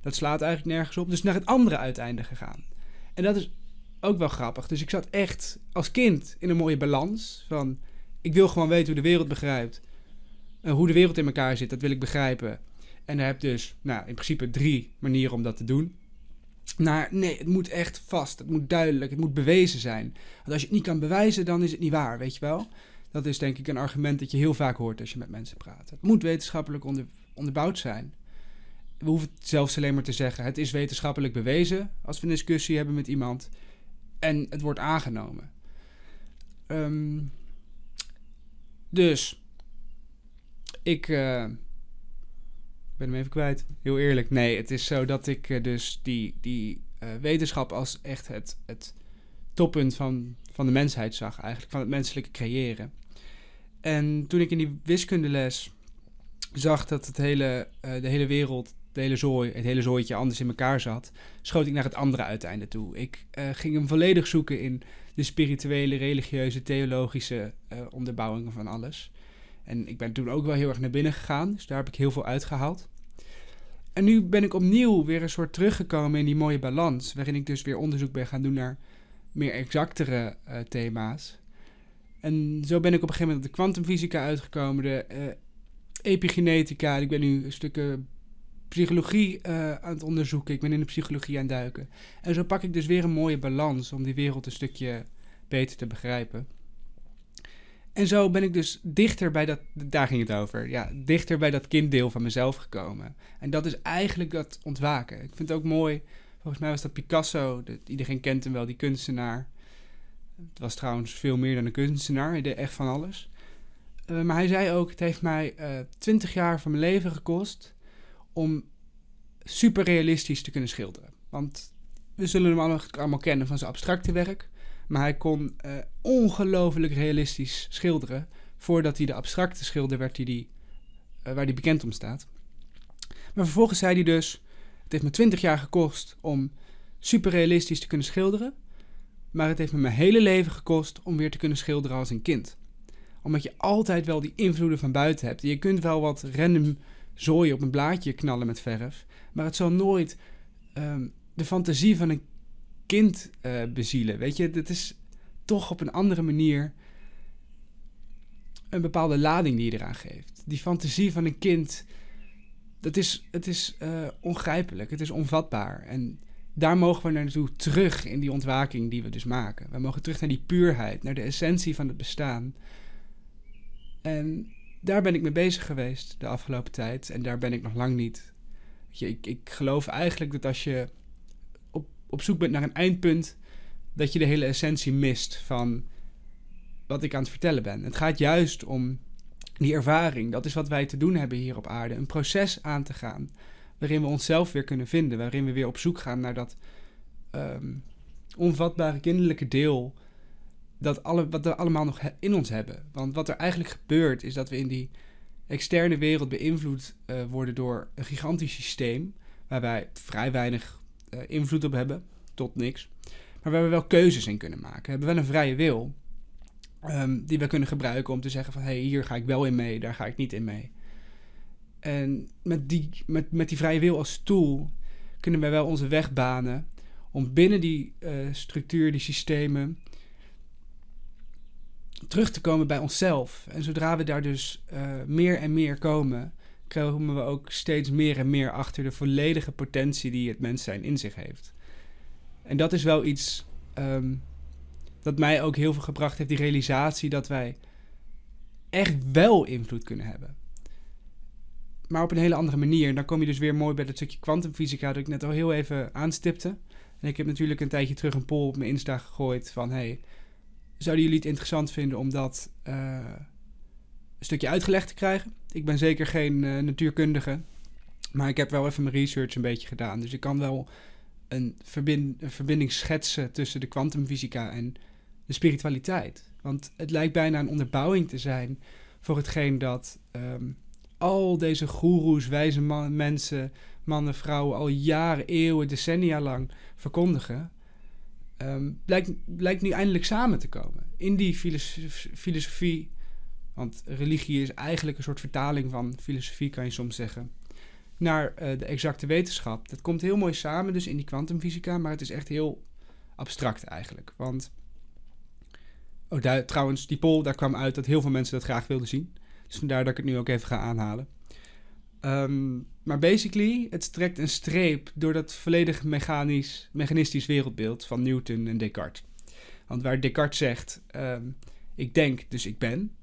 dat slaat eigenlijk nergens op. Dus naar het andere uiteinde gegaan. En dat is ook wel grappig. Dus ik zat echt als kind in een mooie balans. Van ik wil gewoon weten hoe de wereld begrijpt. En hoe de wereld in elkaar zit, dat wil ik begrijpen. En daar heb dus, nou, in principe drie manieren om dat te doen. Maar nee, het moet echt vast. Het moet duidelijk. Het moet bewezen zijn. Want als je het niet kan bewijzen, dan is het niet waar, weet je wel? Dat is denk ik een argument dat je heel vaak hoort als je met mensen praat. Het moet wetenschappelijk onder, onderbouwd zijn we hoeven het zelfs alleen maar te zeggen. Het is wetenschappelijk bewezen als we een discussie hebben met iemand. En het wordt aangenomen. Um, dus, ik uh, ben hem even kwijt. Heel eerlijk. Nee, het is zo dat ik uh, dus die, die uh, wetenschap als echt het, het toppunt van, van de mensheid zag. Eigenlijk van het menselijke creëren. En toen ik in die wiskundeles zag dat het hele, de hele wereld de hele zooi, het hele zooitje anders in elkaar zat, schoot ik naar het andere uiteinde toe. Ik uh, ging hem volledig zoeken in de spirituele, religieuze, theologische uh, onderbouwingen van alles. En ik ben toen ook wel heel erg naar binnen gegaan, dus daar heb ik heel veel uitgehaald. En nu ben ik opnieuw weer een soort teruggekomen in die mooie balans, waarin ik dus weer onderzoek ben gaan doen naar meer exactere uh, thema's. En zo ben ik op een gegeven moment op de kwantumfysica uitgekomen, de epigenetica. Ik ben nu een stukje psychologie uh, aan het onderzoeken. Ik ben in de psychologie aan het duiken. En zo pak ik dus weer een mooie balans om die wereld een stukje beter te begrijpen. En zo ben ik dus dichter bij dat, daar ging het over, ja, dichter bij dat kinddeel van mezelf gekomen. En dat is eigenlijk dat ontwaken. Ik vind het ook mooi, volgens mij was dat Picasso, iedereen kent hem wel, die kunstenaar. Het was trouwens veel meer dan een kunstenaar, hij deed echt van alles. Uh, maar hij zei ook, het heeft mij uh, twintig jaar van mijn leven gekost om super realistisch te kunnen schilderen. Want we zullen hem allemaal, kennen van zijn abstracte werk. Maar hij kon uh, ongelooflijk realistisch schilderen. Voordat hij de abstracte schilder werd die die, uh, waar hij bekend om staat. Maar vervolgens zei hij dus: Het heeft me twintig jaar gekost om super realistisch te kunnen schilderen. Maar het heeft me mijn hele leven gekost om weer te kunnen schilderen als een kind. Omdat je altijd wel die invloeden van buiten hebt. Je kunt wel wat random zooi op een blaadje knallen met verf. Maar het zal nooit um, de fantasie van een kind uh, bezielen. Weet je, het is toch op een andere manier een bepaalde lading die je eraan geeft. Die fantasie van een kind, dat is, het is uh, ongrijpelijk, het is onvatbaar. En daar mogen we naartoe terug in die ontwaking die we dus maken. We mogen terug naar die puurheid, naar de essentie van het bestaan. En daar ben ik mee bezig geweest de afgelopen tijd. En daar ben ik nog lang niet. Je, ik, ik geloof eigenlijk dat als je op, op zoek bent naar een eindpunt, dat je de hele essentie mist van wat ik aan het vertellen ben. Het gaat juist om die ervaring. Dat is wat wij te doen hebben hier op aarde. Een proces aan te gaan. Waarin we onszelf weer kunnen vinden. Waarin we weer op zoek gaan naar dat um, onvatbare kinderlijke deel dat alle, wat we allemaal nog in ons hebben. Want wat er eigenlijk gebeurt is dat we in die externe wereld beïnvloed uh, worden door een gigantisch systeem. Waar wij vrij weinig uh, invloed op hebben, tot niks. Maar waar we wel keuzes in kunnen maken. We hebben wel een vrije wil. Um, die we kunnen gebruiken om te zeggen van hé, hey, hier ga ik wel in mee, daar ga ik niet in mee. En met die, met, met die vrije wil als tool kunnen we wel onze weg banen om binnen die uh, structuur, die systemen, terug te komen bij onszelf. En zodra we daar dus uh, meer en meer komen, komen we ook steeds meer en meer achter de volledige potentie die het mens zijn in zich heeft. En dat is wel iets um, dat mij ook heel veel gebracht heeft, die realisatie dat wij echt wel invloed kunnen hebben. Maar op een hele andere manier. En dan kom je dus weer mooi bij dat stukje kwantumfysica dat ik net al heel even aanstipte. En ik heb natuurlijk een tijdje terug een poll op mijn Insta gegooid van... Hey, zouden jullie het interessant vinden om dat uh, een stukje uitgelegd te krijgen? Ik ben zeker geen uh, natuurkundige, maar ik heb wel even mijn research een beetje gedaan. Dus ik kan wel een, verbind, een verbinding schetsen tussen de kwantumfysica en de spiritualiteit. Want het lijkt bijna een onderbouwing te zijn voor hetgeen dat um, al deze goeroes, wijze man, mensen, mannen, vrouwen al jaren, eeuwen, decennia lang verkondigen um, blijkt, blijkt nu eindelijk samen te komen. In die filosofie, want religie is eigenlijk een soort vertaling van filosofie, kan je soms zeggen, naar uh, de exacte wetenschap. Dat komt heel mooi samen dus in die kwantumfysica, maar het is echt heel abstract eigenlijk. Want, oh, daar, trouwens, die poll, daar kwam uit dat heel veel mensen dat graag wilden zien. Dus vandaar dat ik het nu ook even ga aanhalen. Um, maar basically, het trekt een streep door dat volledig mechanisch, mechanistisch wereldbeeld van Newton en Descartes. Want waar Descartes zegt, um, ik denk, dus ik ben,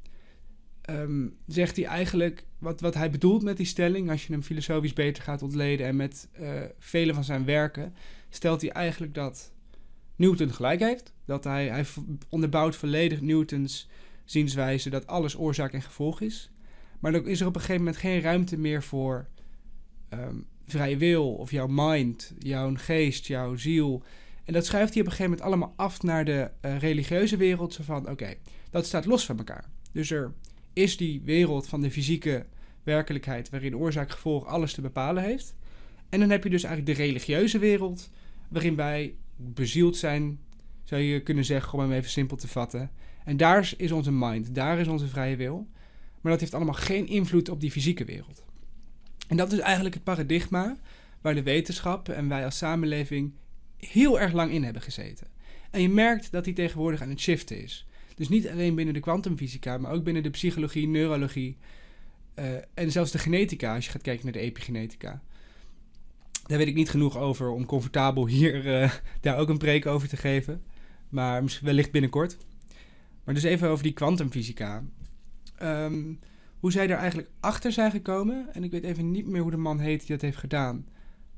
um, zegt hij eigenlijk wat, wat hij bedoelt met die stelling, als je hem filosofisch beter gaat ontleden en met uh, vele van zijn werken, stelt hij eigenlijk dat Newton gelijk heeft. Dat hij, hij onderbouwt volledig Newtons zienswijze dat alles oorzaak en gevolg is. Maar dan is er op een gegeven moment geen ruimte meer voor um, vrije wil of jouw mind, jouw geest, jouw ziel. En dat schuift hij op een gegeven moment allemaal af naar de uh, religieuze wereld. Zo van, oké, dat staat los van elkaar. Dus er is die wereld van de fysieke werkelijkheid... waarin oorzaak-gevolg alles te bepalen heeft. En dan heb je dus eigenlijk de religieuze wereld... waarin wij bezield zijn, zou je kunnen zeggen... om hem even simpel te vatten. En daar is onze mind, daar is onze vrije wil... maar dat heeft allemaal geen invloed op die fysieke wereld. En dat is eigenlijk het paradigma waar de wetenschap en wij als samenleving heel erg lang in hebben gezeten. En je merkt dat die tegenwoordig aan het shiften is. Dus niet alleen binnen de kwantumfysica, maar ook binnen de psychologie, neurologie uh, en zelfs de genetica, als je gaat kijken naar de epigenetica. Daar weet ik niet genoeg over om comfortabel hier uh, daar ook een preek over te geven. Maar wellicht binnenkort. Maar dus even over die kwantumfysica. Um, hoe zij er eigenlijk achter zijn gekomen. En ik weet even niet meer hoe de man heet die dat heeft gedaan.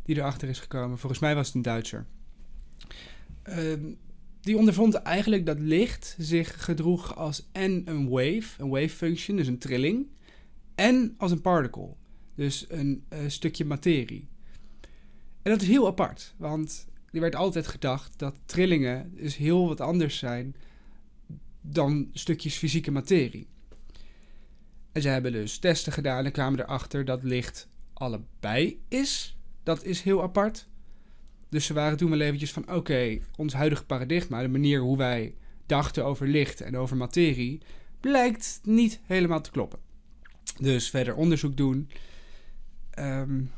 Die erachter is gekomen. Volgens mij was het een Duitser. Um, die ondervond eigenlijk dat licht zich gedroeg als en een wave, een wave function, dus een trilling, en als een particle, dus een uh, stukje materie. En dat is heel apart, want er werd altijd gedacht dat trillingen dus heel wat anders zijn dan stukjes fysieke materie. En ze hebben dus testen gedaan en kwamen erachter dat licht allebei is. Dat is heel apart. Dus ze waren toen wel eventjes van, oké, ons huidige paradigma, de manier hoe wij dachten over licht en over materie, blijkt niet helemaal te kloppen. Dus verder onderzoek doen. Um,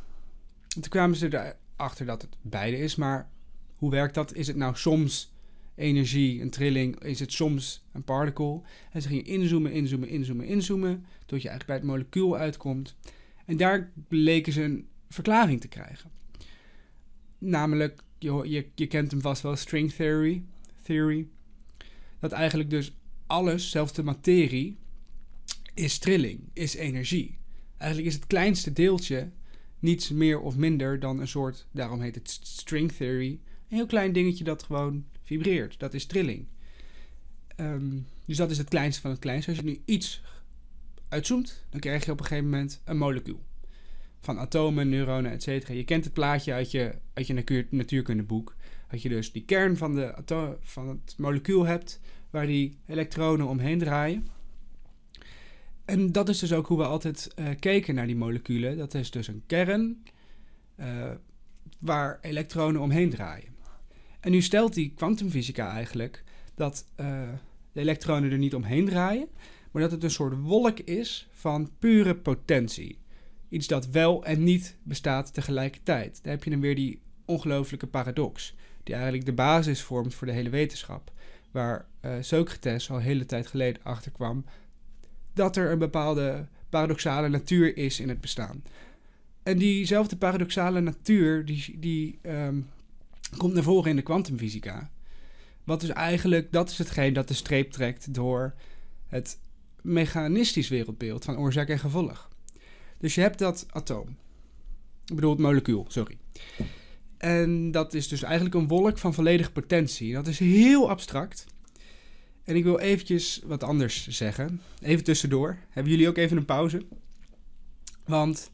toen kwamen ze erachter dat het beide is, maar hoe werkt dat? Is het nou soms energie, een trilling, is het soms een particle? En ze gingen inzoomen, inzoomen, inzoomen, inzoomen, tot je eigenlijk bij het molecuul uitkomt. En daar bleken ze een verklaring te krijgen. Namelijk, je, je, je kent hem vast wel, string theory, theory. Dat eigenlijk dus alles, zelfs de materie, is trilling, is energie. Eigenlijk is het kleinste deeltje niets meer of minder dan een soort, daarom heet het string theory, een heel klein dingetje dat gewoon vibreert. Dat is trilling. Um, dus dat is het kleinste van het kleinste. Als je nu iets uitzoomt, dan krijg je op een gegeven moment een molecuul van atomen, neuronen, etc. Je kent het plaatje uit je, uit je natuur, natuurkundeboek. Dat je dus die kern van, de van het molecuul hebt, waar die elektronen omheen draaien. En dat is dus ook hoe we altijd uh, keken naar die moleculen. Dat is dus een kern uh, waar elektronen omheen draaien. En nu stelt die kwantumfysica eigenlijk dat uh, de elektronen er niet omheen draaien, maar dat het een soort wolk is van pure potentie. Iets dat wel en niet bestaat tegelijkertijd. Daar heb je dan weer die ongelooflijke paradox, die eigenlijk de basis vormt voor de hele wetenschap. Waar uh, Socrates al hele tijd geleden achterkwam dat er een bepaalde paradoxale natuur is in het bestaan. En diezelfde paradoxale natuur, die, die um, komt naar voren in de kwantumfysica. Wat dus eigenlijk, dat is hetgeen dat de streep trekt door het mechanistisch wereldbeeld van oorzaak en gevolg. Dus je hebt dat atoom. Ik bedoel het molecuul, sorry. En dat is dus eigenlijk een wolk van volledige potentie. Dat is heel abstract. En ik wil eventjes wat anders zeggen. Even tussendoor. Hebben jullie ook even een pauze? Want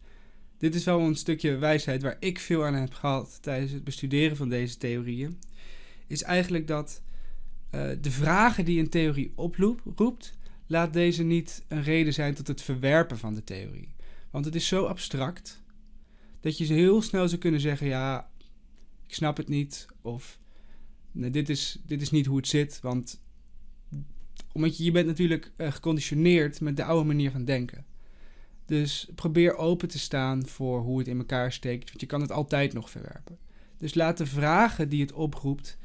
dit is wel een stukje wijsheid waar ik veel aan heb gehad tijdens het bestuderen van deze theorieën. Is eigenlijk dat uh, de vragen die een theorie oproept, laat deze niet een reden zijn tot het verwerpen van de theorie. Want het is zo abstract dat je heel snel zou kunnen zeggen: ja, ik snap het niet. Of nee, dit, is, dit is niet hoe het zit. Want omdat je, je bent natuurlijk uh, geconditioneerd met de oude manier van denken. Dus probeer open te staan voor hoe het in elkaar steekt. Want je kan het altijd nog verwerpen. Dus laat de vragen die het oproept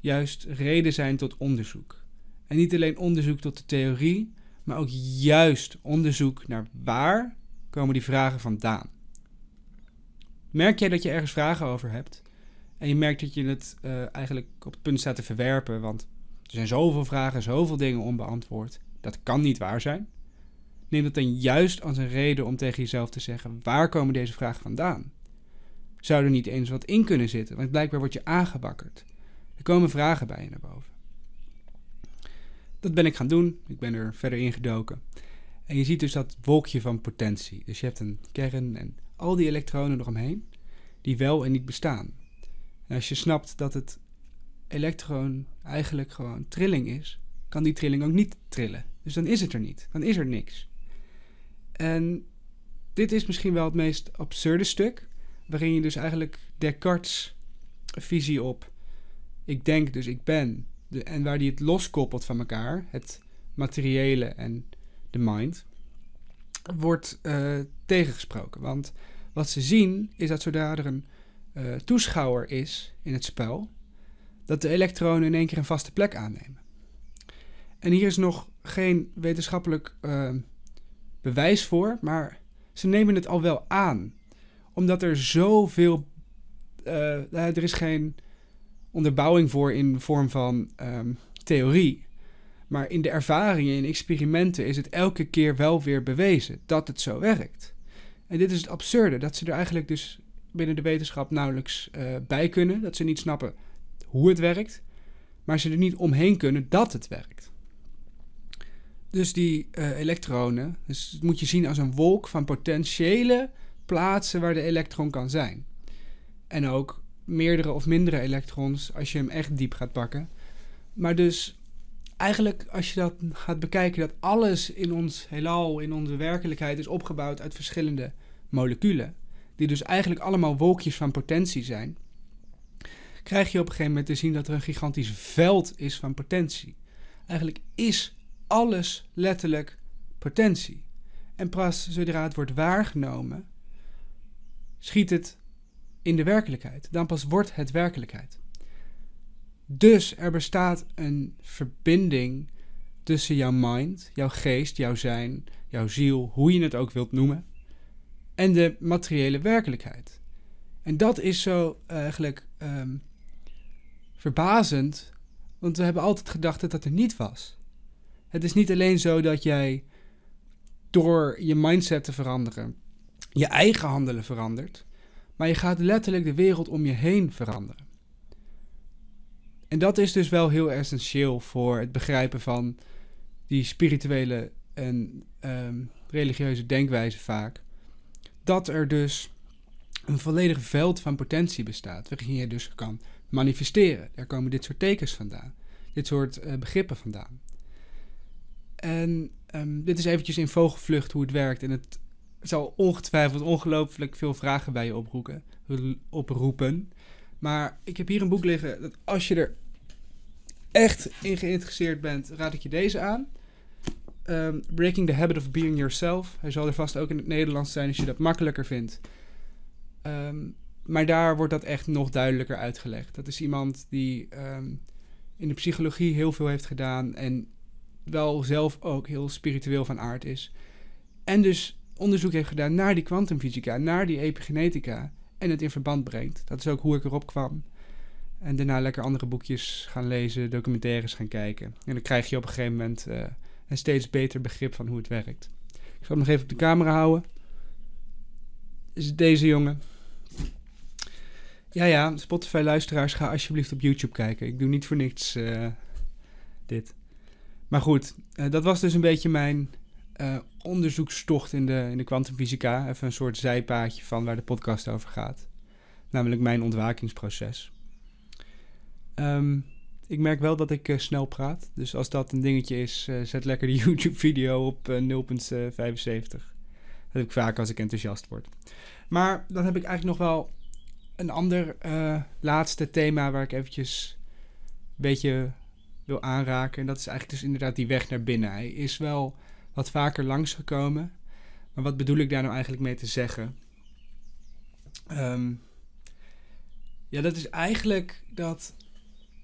juist reden zijn tot onderzoek. En niet alleen onderzoek tot de theorie, maar ook juist onderzoek naar waar komen die vragen vandaan. Merk jij dat je ergens vragen over hebt en je merkt dat je het uh, eigenlijk op het punt staat te verwerpen, want er zijn zoveel vragen, zoveel dingen onbeantwoord. Dat kan niet waar zijn. Neem dat dan juist als een reden om tegen jezelf te zeggen: waar komen deze vragen vandaan? Zou er niet eens wat in kunnen zitten? Want blijkbaar word je aangebakkerd. Er komen vragen bij je naar boven. Dat ben ik gaan doen. Ik ben er verder ingedoken. En je ziet dus dat wolkje van potentie. Dus je hebt een kern en al die elektronen eromheen, die wel en niet bestaan. En als je snapt dat het elektron eigenlijk gewoon trilling is, kan die trilling ook niet trillen. Dus dan is het er niet. Dan is er niks. En dit is misschien wel het meest absurde stuk, waarin je dus eigenlijk Descartes' visie op ik denk, dus ik ben, en waar die het loskoppelt van elkaar, het materiële en de mind, wordt uh, tegengesproken. Want wat ze zien is dat zodra er een uh, toeschouwer is in het spel, dat de elektronen in één keer een vaste plek aannemen. En hier is nog geen wetenschappelijk uh, bewijs voor, maar ze nemen het al wel aan. Omdat er zoveel. Uh, er is geen onderbouwing voor in de vorm van um, theorie. Maar in de ervaringen, in experimenten, is het elke keer wel weer bewezen dat het zo werkt. En dit is het absurde, dat ze er eigenlijk dus binnen de wetenschap nauwelijks uh, bij kunnen. Dat ze niet snappen hoe het werkt, maar ze er niet omheen kunnen dat het werkt. Dus die uh, elektronen, dus moet je zien als een wolk van potentiële plaatsen waar de elektron kan zijn. En ook meerdere of mindere elektrons als je hem echt diep gaat pakken. Maar dus eigenlijk als je dat gaat bekijken, dat alles in ons heelal, in onze werkelijkheid is opgebouwd uit verschillende moleculen. Die dus eigenlijk allemaal wolkjes van potentie zijn. Krijg je op een gegeven moment te zien dat er een gigantisch veld is van potentie. Eigenlijk is alles letterlijk potentie. En pas zodra het wordt waargenomen, schiet het in de werkelijkheid. Dan pas wordt het werkelijkheid. Dus er bestaat een verbinding tussen jouw mind, jouw geest, jouw zijn, jouw ziel, hoe je het ook wilt noemen, en de materiële werkelijkheid. En dat is zo eigenlijk um, verbazend, want we hebben altijd gedacht dat dat er niet was. Het is niet alleen zo dat jij door je mindset te veranderen je eigen handelen verandert, maar je gaat letterlijk de wereld om je heen veranderen. En dat is dus wel heel essentieel voor het begrijpen van die spirituele en um, religieuze denkwijze vaak. Dat er dus een volledig veld van potentie bestaat, waarin je dus kan manifesteren. Daar komen dit soort tekens vandaan, dit soort uh, begrippen vandaan. En um, dit is eventjes in vogelvlucht hoe het werkt. En het zal ongetwijfeld ongelooflijk veel vragen bij je oproepen. oproepen. Maar ik heb hier een boek liggen dat als je er echt in geïnteresseerd bent, raad ik je deze aan. Um, Breaking the Habit of Being Yourself. Hij zal er vast ook in het Nederlands zijn als je dat makkelijker vindt. Um, maar daar wordt dat echt nog duidelijker uitgelegd. Dat is iemand die in de psychologie heel veel heeft gedaan en wel zelf ook heel spiritueel van aard is. En dus onderzoek heeft gedaan naar die kwantumfysica, naar die epigenetica en het in verband brengt. Dat is ook hoe ik erop kwam. En daarna lekker andere boekjes gaan lezen, documentaires gaan kijken. En dan krijg je op een gegeven moment uh, een steeds beter begrip van hoe het werkt. Ik zal hem nog even op de camera houden. Is deze jongen. Ja, ja, Spotify-luisteraars, ga alsjeblieft op YouTube kijken. Ik doe niet voor niks uh, dit. Maar goed, uh, dat was dus een beetje mijn uh, onderzoekstocht in de, in de kwantumfysica. Even een soort zijpaadje van waar de podcast over gaat. Namelijk mijn ontwakingsproces. Um, ik merk wel dat ik uh, snel praat. Dus als dat een dingetje is, zet lekker de [laughs] YouTube-video op uh, 0.75. Dat heb ik vaak als ik enthousiast word. Maar dan heb ik eigenlijk nog wel een ander laatste thema waar ik eventjes een beetje wil aanraken. En dat is eigenlijk dus inderdaad die weg naar binnen. Hij is wel wat vaker langsgekomen. Maar wat bedoel ik daar nou eigenlijk mee te zeggen? Um, ja, dat is eigenlijk dat.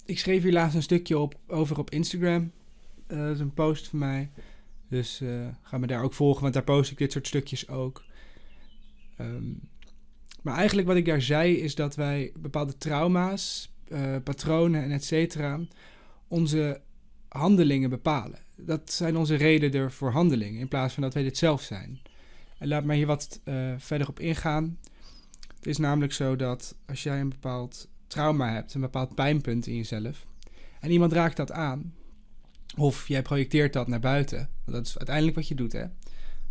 Ik schreef hier laatst een stukje op, over op Instagram. Uh, dat is een post van mij. Dus uh, ga me daar ook volgen, want daar post ik dit soort stukjes ook. Um, maar eigenlijk wat ik daar zei is dat wij bepaalde trauma's, uh, patronen en et cetera onze handelingen bepalen. Dat zijn onze redenen voor handelingen, in plaats van dat wij dit zelf zijn. En laat mij hier wat uh, verder op ingaan. Het is namelijk zo dat als jij een bepaald trauma hebt, een bepaald pijnpunt in jezelf, en iemand raakt dat aan, of jij projecteert dat naar buiten, want dat is uiteindelijk wat je doet, hè.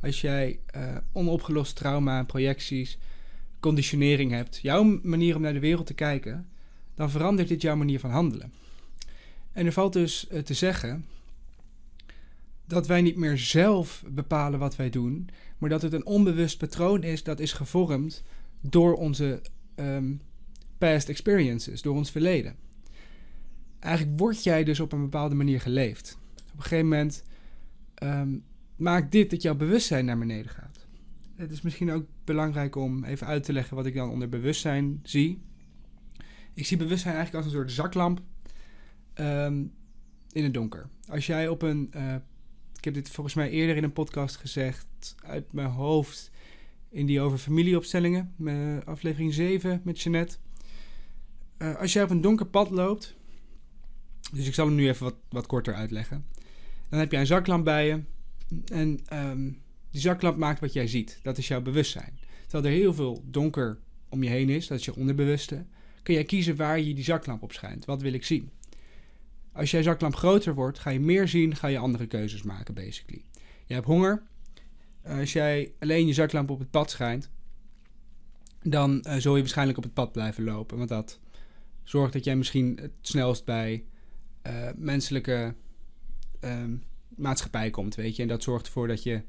Als jij uh, onopgelost trauma, projecties, conditionering hebt, jouw manier om naar de wereld te kijken, dan verandert dit jouw manier van handelen. En er valt dus uh, te zeggen dat wij niet meer zelf bepalen wat wij doen, maar dat het een onbewust patroon is dat is gevormd door onze um, past experiences, door ons verleden. Eigenlijk word jij dus op een bepaalde manier geleefd. Op een gegeven moment um, maakt dit dat jouw bewustzijn naar beneden gaat. Het is misschien ook belangrijk om even uit te leggen wat ik dan onder bewustzijn zie. Ik zie bewustzijn eigenlijk als een soort zaklamp ehm, in het donker. Als jij op een. Uh, ik heb dit volgens mij eerder in een podcast gezegd, uit mijn hoofd, in die over familieopstellingen, aflevering 7 met Jeanette. Uh, als jij op een donker pad loopt, dus ik zal hem nu even wat, wat korter uitleggen. Dan heb jij een zaklamp bij je. En um, die zaklamp maakt wat jij ziet. Dat is jouw bewustzijn. Terwijl er heel veel donker om je heen is, dat is je onderbewuste, kun jij kiezen waar je die zaklamp op schijnt. Wat wil ik zien? Als jij zaklamp groter wordt, ga je meer zien, ga je andere keuzes maken, basically. Je hebt honger. Als jij alleen je zaklamp op het pad schijnt, dan uh, zul je waarschijnlijk op het pad blijven lopen. Want dat zorgt dat jij misschien het snelst bij uh, menselijke um, maatschappij komt, weet je. En dat zorgt ervoor dat je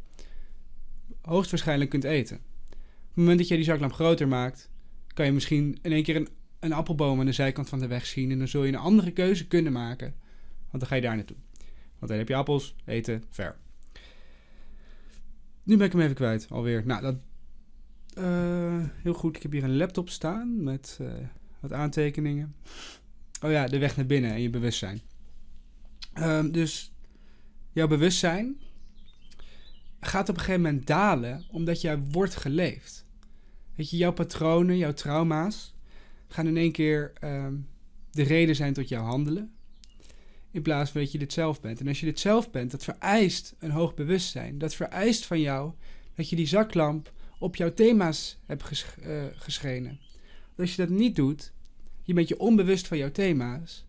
hoogstwaarschijnlijk kunt eten. Op het moment dat je die zaklamp groter maakt, kan je misschien in één keer een, een appelboom aan de zijkant van de weg zien. En dan zul je een andere keuze kunnen maken. Want dan ga je daar naartoe. Want dan heb je appels, eten, ver. Nu ben ik hem even kwijt, alweer. Nou, dat... Uh, heel goed, ik heb hier een laptop staan met uh, wat aantekeningen. Oh ja, de weg naar binnen en je bewustzijn. Um, dus jouw bewustzijn gaat op een gegeven moment dalen omdat jij wordt geleefd. Weet je, jouw patronen, jouw trauma's gaan in één keer um, de reden zijn tot jouw handelen. In plaats van dat je dit zelf bent. En als je dit zelf bent, dat vereist een hoog bewustzijn. Dat vereist van jou dat je die zaklamp op jouw thema's hebt ges uh, geschenen. Als je dat niet doet, je bent je onbewust van jouw thema's,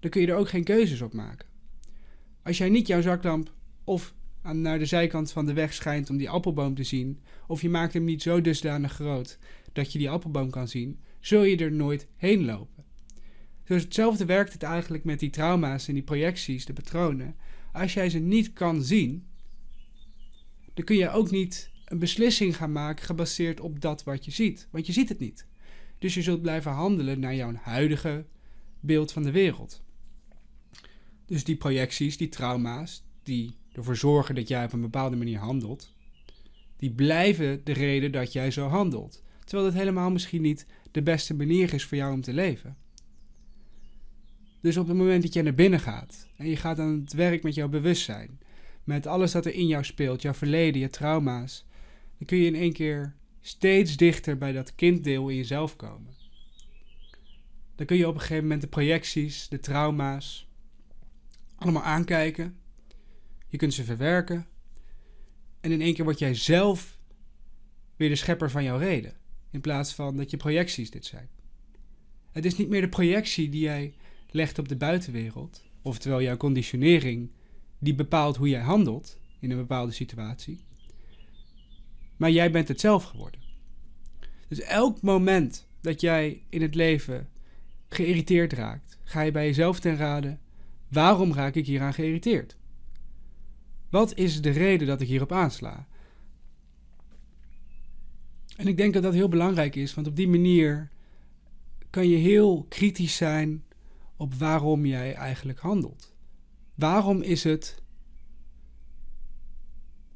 dan kun je er ook geen keuzes op maken. Als jij niet jouw zaklamp of aan, naar de zijkant van de weg schijnt om die appelboom te zien, of je maakt hem niet zo dusdanig groot dat je die appelboom kan zien, zul je er nooit heen lopen. Dus hetzelfde werkt het eigenlijk met die trauma's en die projecties, de patronen. Als jij ze niet kan zien, dan kun je ook niet een beslissing gaan maken gebaseerd op dat wat je ziet. Want je ziet het niet. Dus je zult blijven handelen naar jouw huidige beeld van de wereld. Dus die projecties, die trauma's, die ervoor zorgen dat jij op een bepaalde manier handelt, die blijven de reden dat jij zo handelt. Terwijl dat helemaal misschien niet de beste manier is voor jou om te leven. Dus op het moment dat je naar binnen gaat en je gaat aan het werk met jouw bewustzijn, met alles dat er in jou speelt, jouw verleden, je trauma's, dan kun je in één keer steeds dichter bij dat kinddeel in jezelf komen. Dan kun je op een gegeven moment de projecties, de trauma's, allemaal aankijken. Je kunt ze verwerken. En in één keer word jij zelf weer de schepper van jouw reden. In plaats van dat je projecties dit zijn. Het is niet meer de projectie die jij legt op de buitenwereld. Oftewel jouw conditionering die bepaalt hoe jij handelt in een bepaalde situatie. Maar jij bent het zelf geworden. Dus elk moment dat jij in het leven geïrriteerd raakt, ga je bij jezelf ten raden: waarom raak ik hieraan geïrriteerd? Wat is de reden dat ik hierop aansla? En ik denk dat dat heel belangrijk is, want op die manier kan je heel kritisch zijn op waarom jij eigenlijk handelt. Waarom is het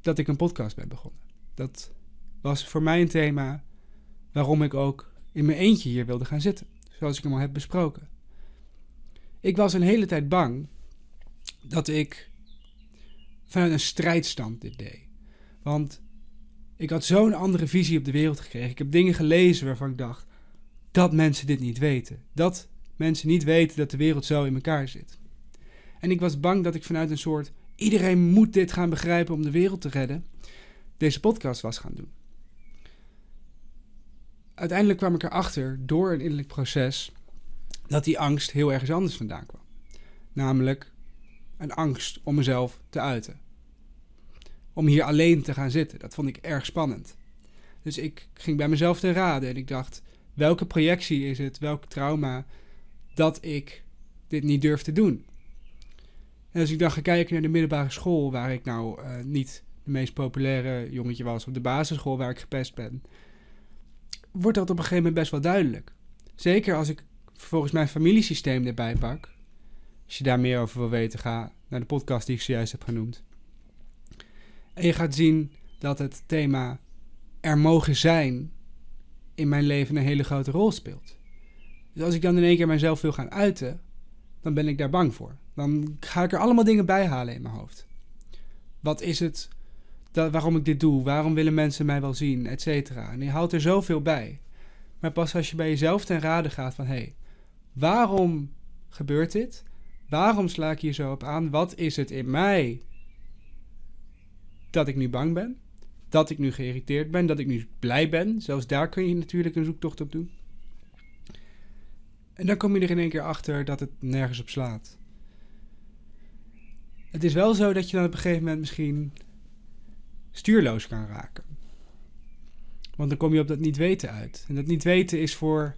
dat ik een podcast ben begonnen? Dat was voor mij een thema waarom ik ook in mijn eentje hier wilde gaan zitten, zoals ik hem al heb besproken. Ik was een hele tijd bang dat ik vanuit een strijdstand dit deed. Want ik had zo'n andere visie op de wereld gekregen. Ik heb dingen gelezen waarvan ik dacht dat mensen dit niet weten. Dat mensen niet weten dat de wereld zo in elkaar zit. En ik was bang dat ik vanuit een soort iedereen moet dit gaan begrijpen om de wereld te redden, deze podcast was gaan doen. Uiteindelijk kwam ik erachter door een innerlijk proces dat die angst heel ergens anders vandaan kwam. Namelijk een angst om mezelf te uiten. Om hier alleen te gaan zitten. Dat vond ik erg spannend. Dus ik ging bij mezelf te raden en ik dacht: welke projectie is het, welk trauma dat ik dit niet durf te doen? En als ik dan ga kijken naar de middelbare school, waar ik nou uh, niet de meest populaire jongetje was, op de basisschool waar ik gepest ben, wordt dat op een gegeven moment best wel duidelijk. Zeker als ik vervolgens mijn familiesysteem erbij pak. Als je daar meer over wil weten, ga naar de podcast die ik zojuist heb genoemd. En je gaat zien dat het thema er mogen zijn in mijn leven een hele grote rol speelt. Dus als ik dan in één keer mezelf wil gaan uiten, dan ben ik daar bang voor. Dan ga ik er allemaal dingen bij halen in mijn hoofd. Wat is het waarom ik dit doe? Waarom willen mensen mij wel zien? Etcetera. En je houdt er zoveel bij. Maar pas als je bij jezelf ten rade gaat van... hé, hey, waarom gebeurt dit? Waarom sla ik hier zo op aan? Wat is het in mij dat ik nu bang ben? Dat ik nu geïrriteerd ben? Dat ik nu blij ben? Zelfs daar kun je natuurlijk een zoektocht op doen. En dan kom je er in één keer achter dat het nergens op slaat. Het is wel zo dat je dan op een gegeven moment misschien stuurloos kan raken. Want dan kom je op dat niet weten uit. En dat niet weten is voor,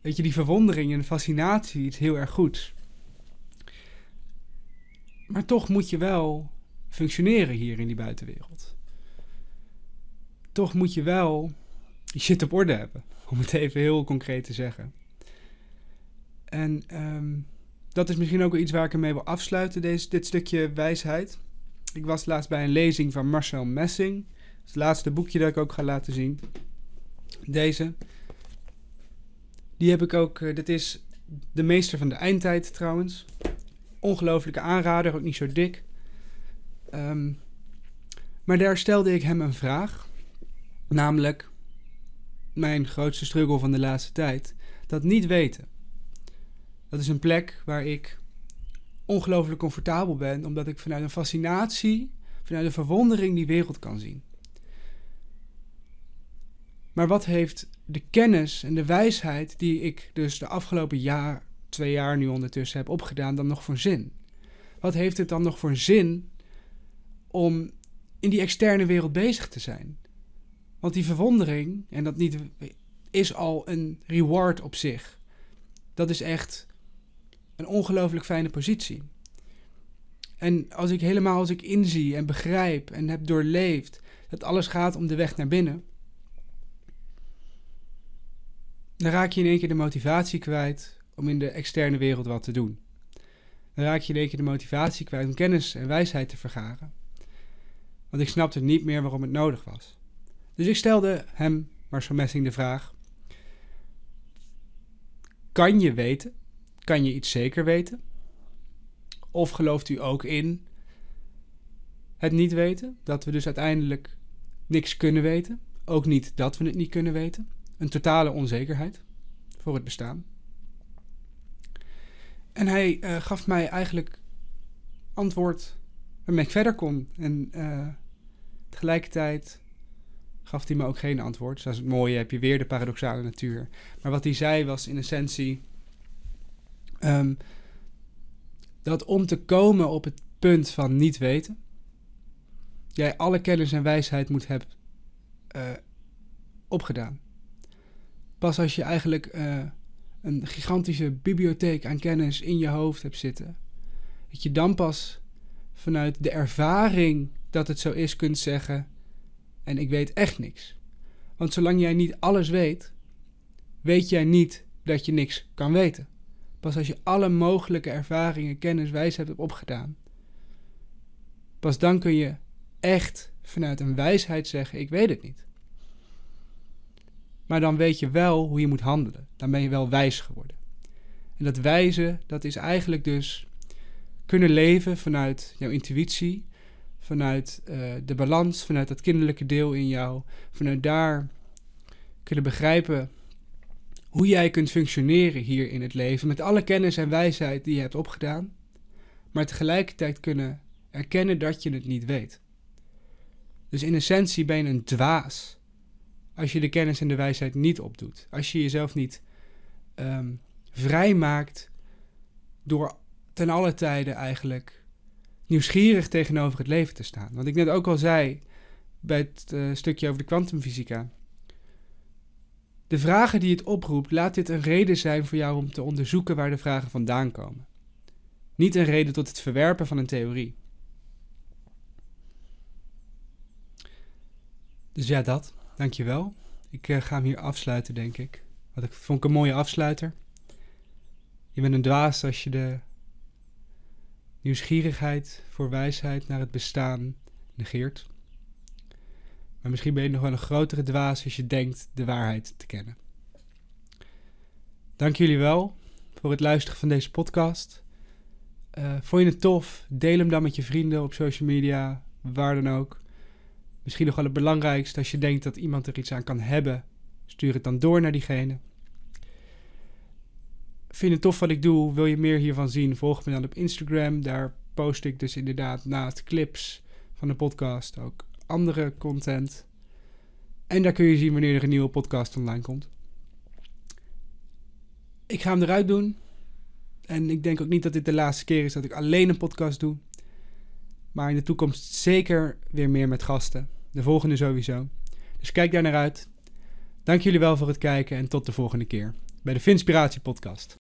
weet je, die verwondering en fascinatie iets heel erg goeds. Maar toch moet je wel functioneren hier in die buitenwereld. Toch moet je wel je shit op orde hebben, om het even heel concreet te zeggen. En ehm, dat is misschien ook iets waar ik ermee wil afsluiten, deze, dit stukje wijsheid. Ik was laatst bij een lezing van Marcel Messing. Het laatste boekje dat ik ook ga laten zien. Deze. Die heb ik ook. Uh, dit is de meester van de eindtijd trouwens. Ongelooflijke aanrader, ook niet zo dik. Um, maar daar stelde ik hem een vraag. Namelijk mijn grootste struggle van de laatste tijd. Dat niet weten. Dat is een plek waar ik ongelooflijk comfortabel ben, omdat ik vanuit een fascinatie, vanuit een verwondering die wereld kan zien. Maar wat heeft de kennis en de wijsheid die ik dus de afgelopen jaar, twee jaar nu ondertussen heb opgedaan, dan nog voor zin? Wat heeft het dan nog voor zin om in die externe wereld bezig te zijn? Want die verwondering, en dat niet, is al een reward op zich. Dat is echt een ongelooflijk fijne positie. En als ik helemaal als ik inzie en begrijp en heb doorleefd dat alles gaat om de weg naar binnen, dan raak je in één keer de motivatie kwijt om in de externe wereld wat te doen. Dan raak je in één keer de motivatie kwijt om kennis en wijsheid te vergaren. Want ik snapte niet meer waarom het nodig was. Dus ik stelde hem, Marcel Messing, de vraag: Kan je weten kan je iets zeker weten? Of gelooft u ook in het niet weten? Dat we dus uiteindelijk niks kunnen weten? Ook niet dat we het niet kunnen weten? Een totale onzekerheid voor het bestaan. En hij uh, gaf mij eigenlijk antwoord waarmee ik verder kon. En uh, tegelijkertijd gaf hij me ook geen antwoord. Zoals het mooie heb je weer de paradoxale natuur. Maar wat hij zei was in essentie Um, dat om te komen op het punt van niet weten, jij alle kennis en wijsheid moet hebben uh, opgedaan. Pas als je eigenlijk uh, een gigantische bibliotheek aan kennis in je hoofd hebt zitten, dat je dan pas vanuit de ervaring dat het zo is kunt zeggen: En ik weet echt niks. Want zolang jij niet alles weet, weet jij niet dat je niks kan weten. Pas als je alle mogelijke ervaringen, kennis, wijsheid hebt opgedaan. Pas dan kun je echt vanuit een wijsheid zeggen: Ik weet het niet. Maar dan weet je wel hoe je moet handelen. Dan ben je wel wijs geworden. En dat wijzen, dat is eigenlijk dus kunnen leven vanuit jouw intuïtie, vanuit uh, de balans, vanuit dat kinderlijke deel in jou, vanuit daar kunnen begrijpen hoe jij kunt functioneren hier in het leven met alle kennis en wijsheid die je hebt opgedaan, maar tegelijkertijd kunnen erkennen dat je het niet weet. Dus in essentie ben je een dwaas als je de kennis en de wijsheid niet opdoet. Als je jezelf niet um, vrijmaakt door ten alle tijden eigenlijk nieuwsgierig tegenover het leven te staan. Want ik net ook al zei bij het uh, stukje over de kwantumfysica de vragen die het oproept, laat dit een reden zijn voor jou om te onderzoeken waar de vragen vandaan komen. Niet een reden tot het verwerpen van een theorie. Dus ja, dat. Dankjewel. Ik uh, ga hem hier afsluiten, denk ik. Wat ik vond ik een mooie afsluiter. Je bent een dwaas als je de nieuwsgierigheid voor wijsheid naar het bestaan negeert. Maar misschien ben je nog wel een grotere dwaas als je denkt de waarheid te kennen. Dank jullie wel voor het luisteren van deze podcast. Uh, vond je het tof? Deel hem dan met je vrienden op social media, waar dan ook. Misschien nog wel het belangrijkste, als je denkt dat iemand er iets aan kan hebben, stuur het dan door naar diegene. Vind het tof wat ik doe? Wil je meer hiervan zien? Volg me dan op Instagram. Daar post ik dus inderdaad naast clips van de podcast ook andere content. En daar kun je zien wanneer er een nieuwe podcast online komt. Ik ga hem eruit doen. En ik denk ook niet dat dit de laatste keer is dat ik alleen een podcast doe. Maar in de toekomst zeker weer meer met gasten. De volgende sowieso. Dus kijk daar naar uit. Dank jullie wel voor het kijken en tot de volgende keer bij de Vinspiratie Podcast.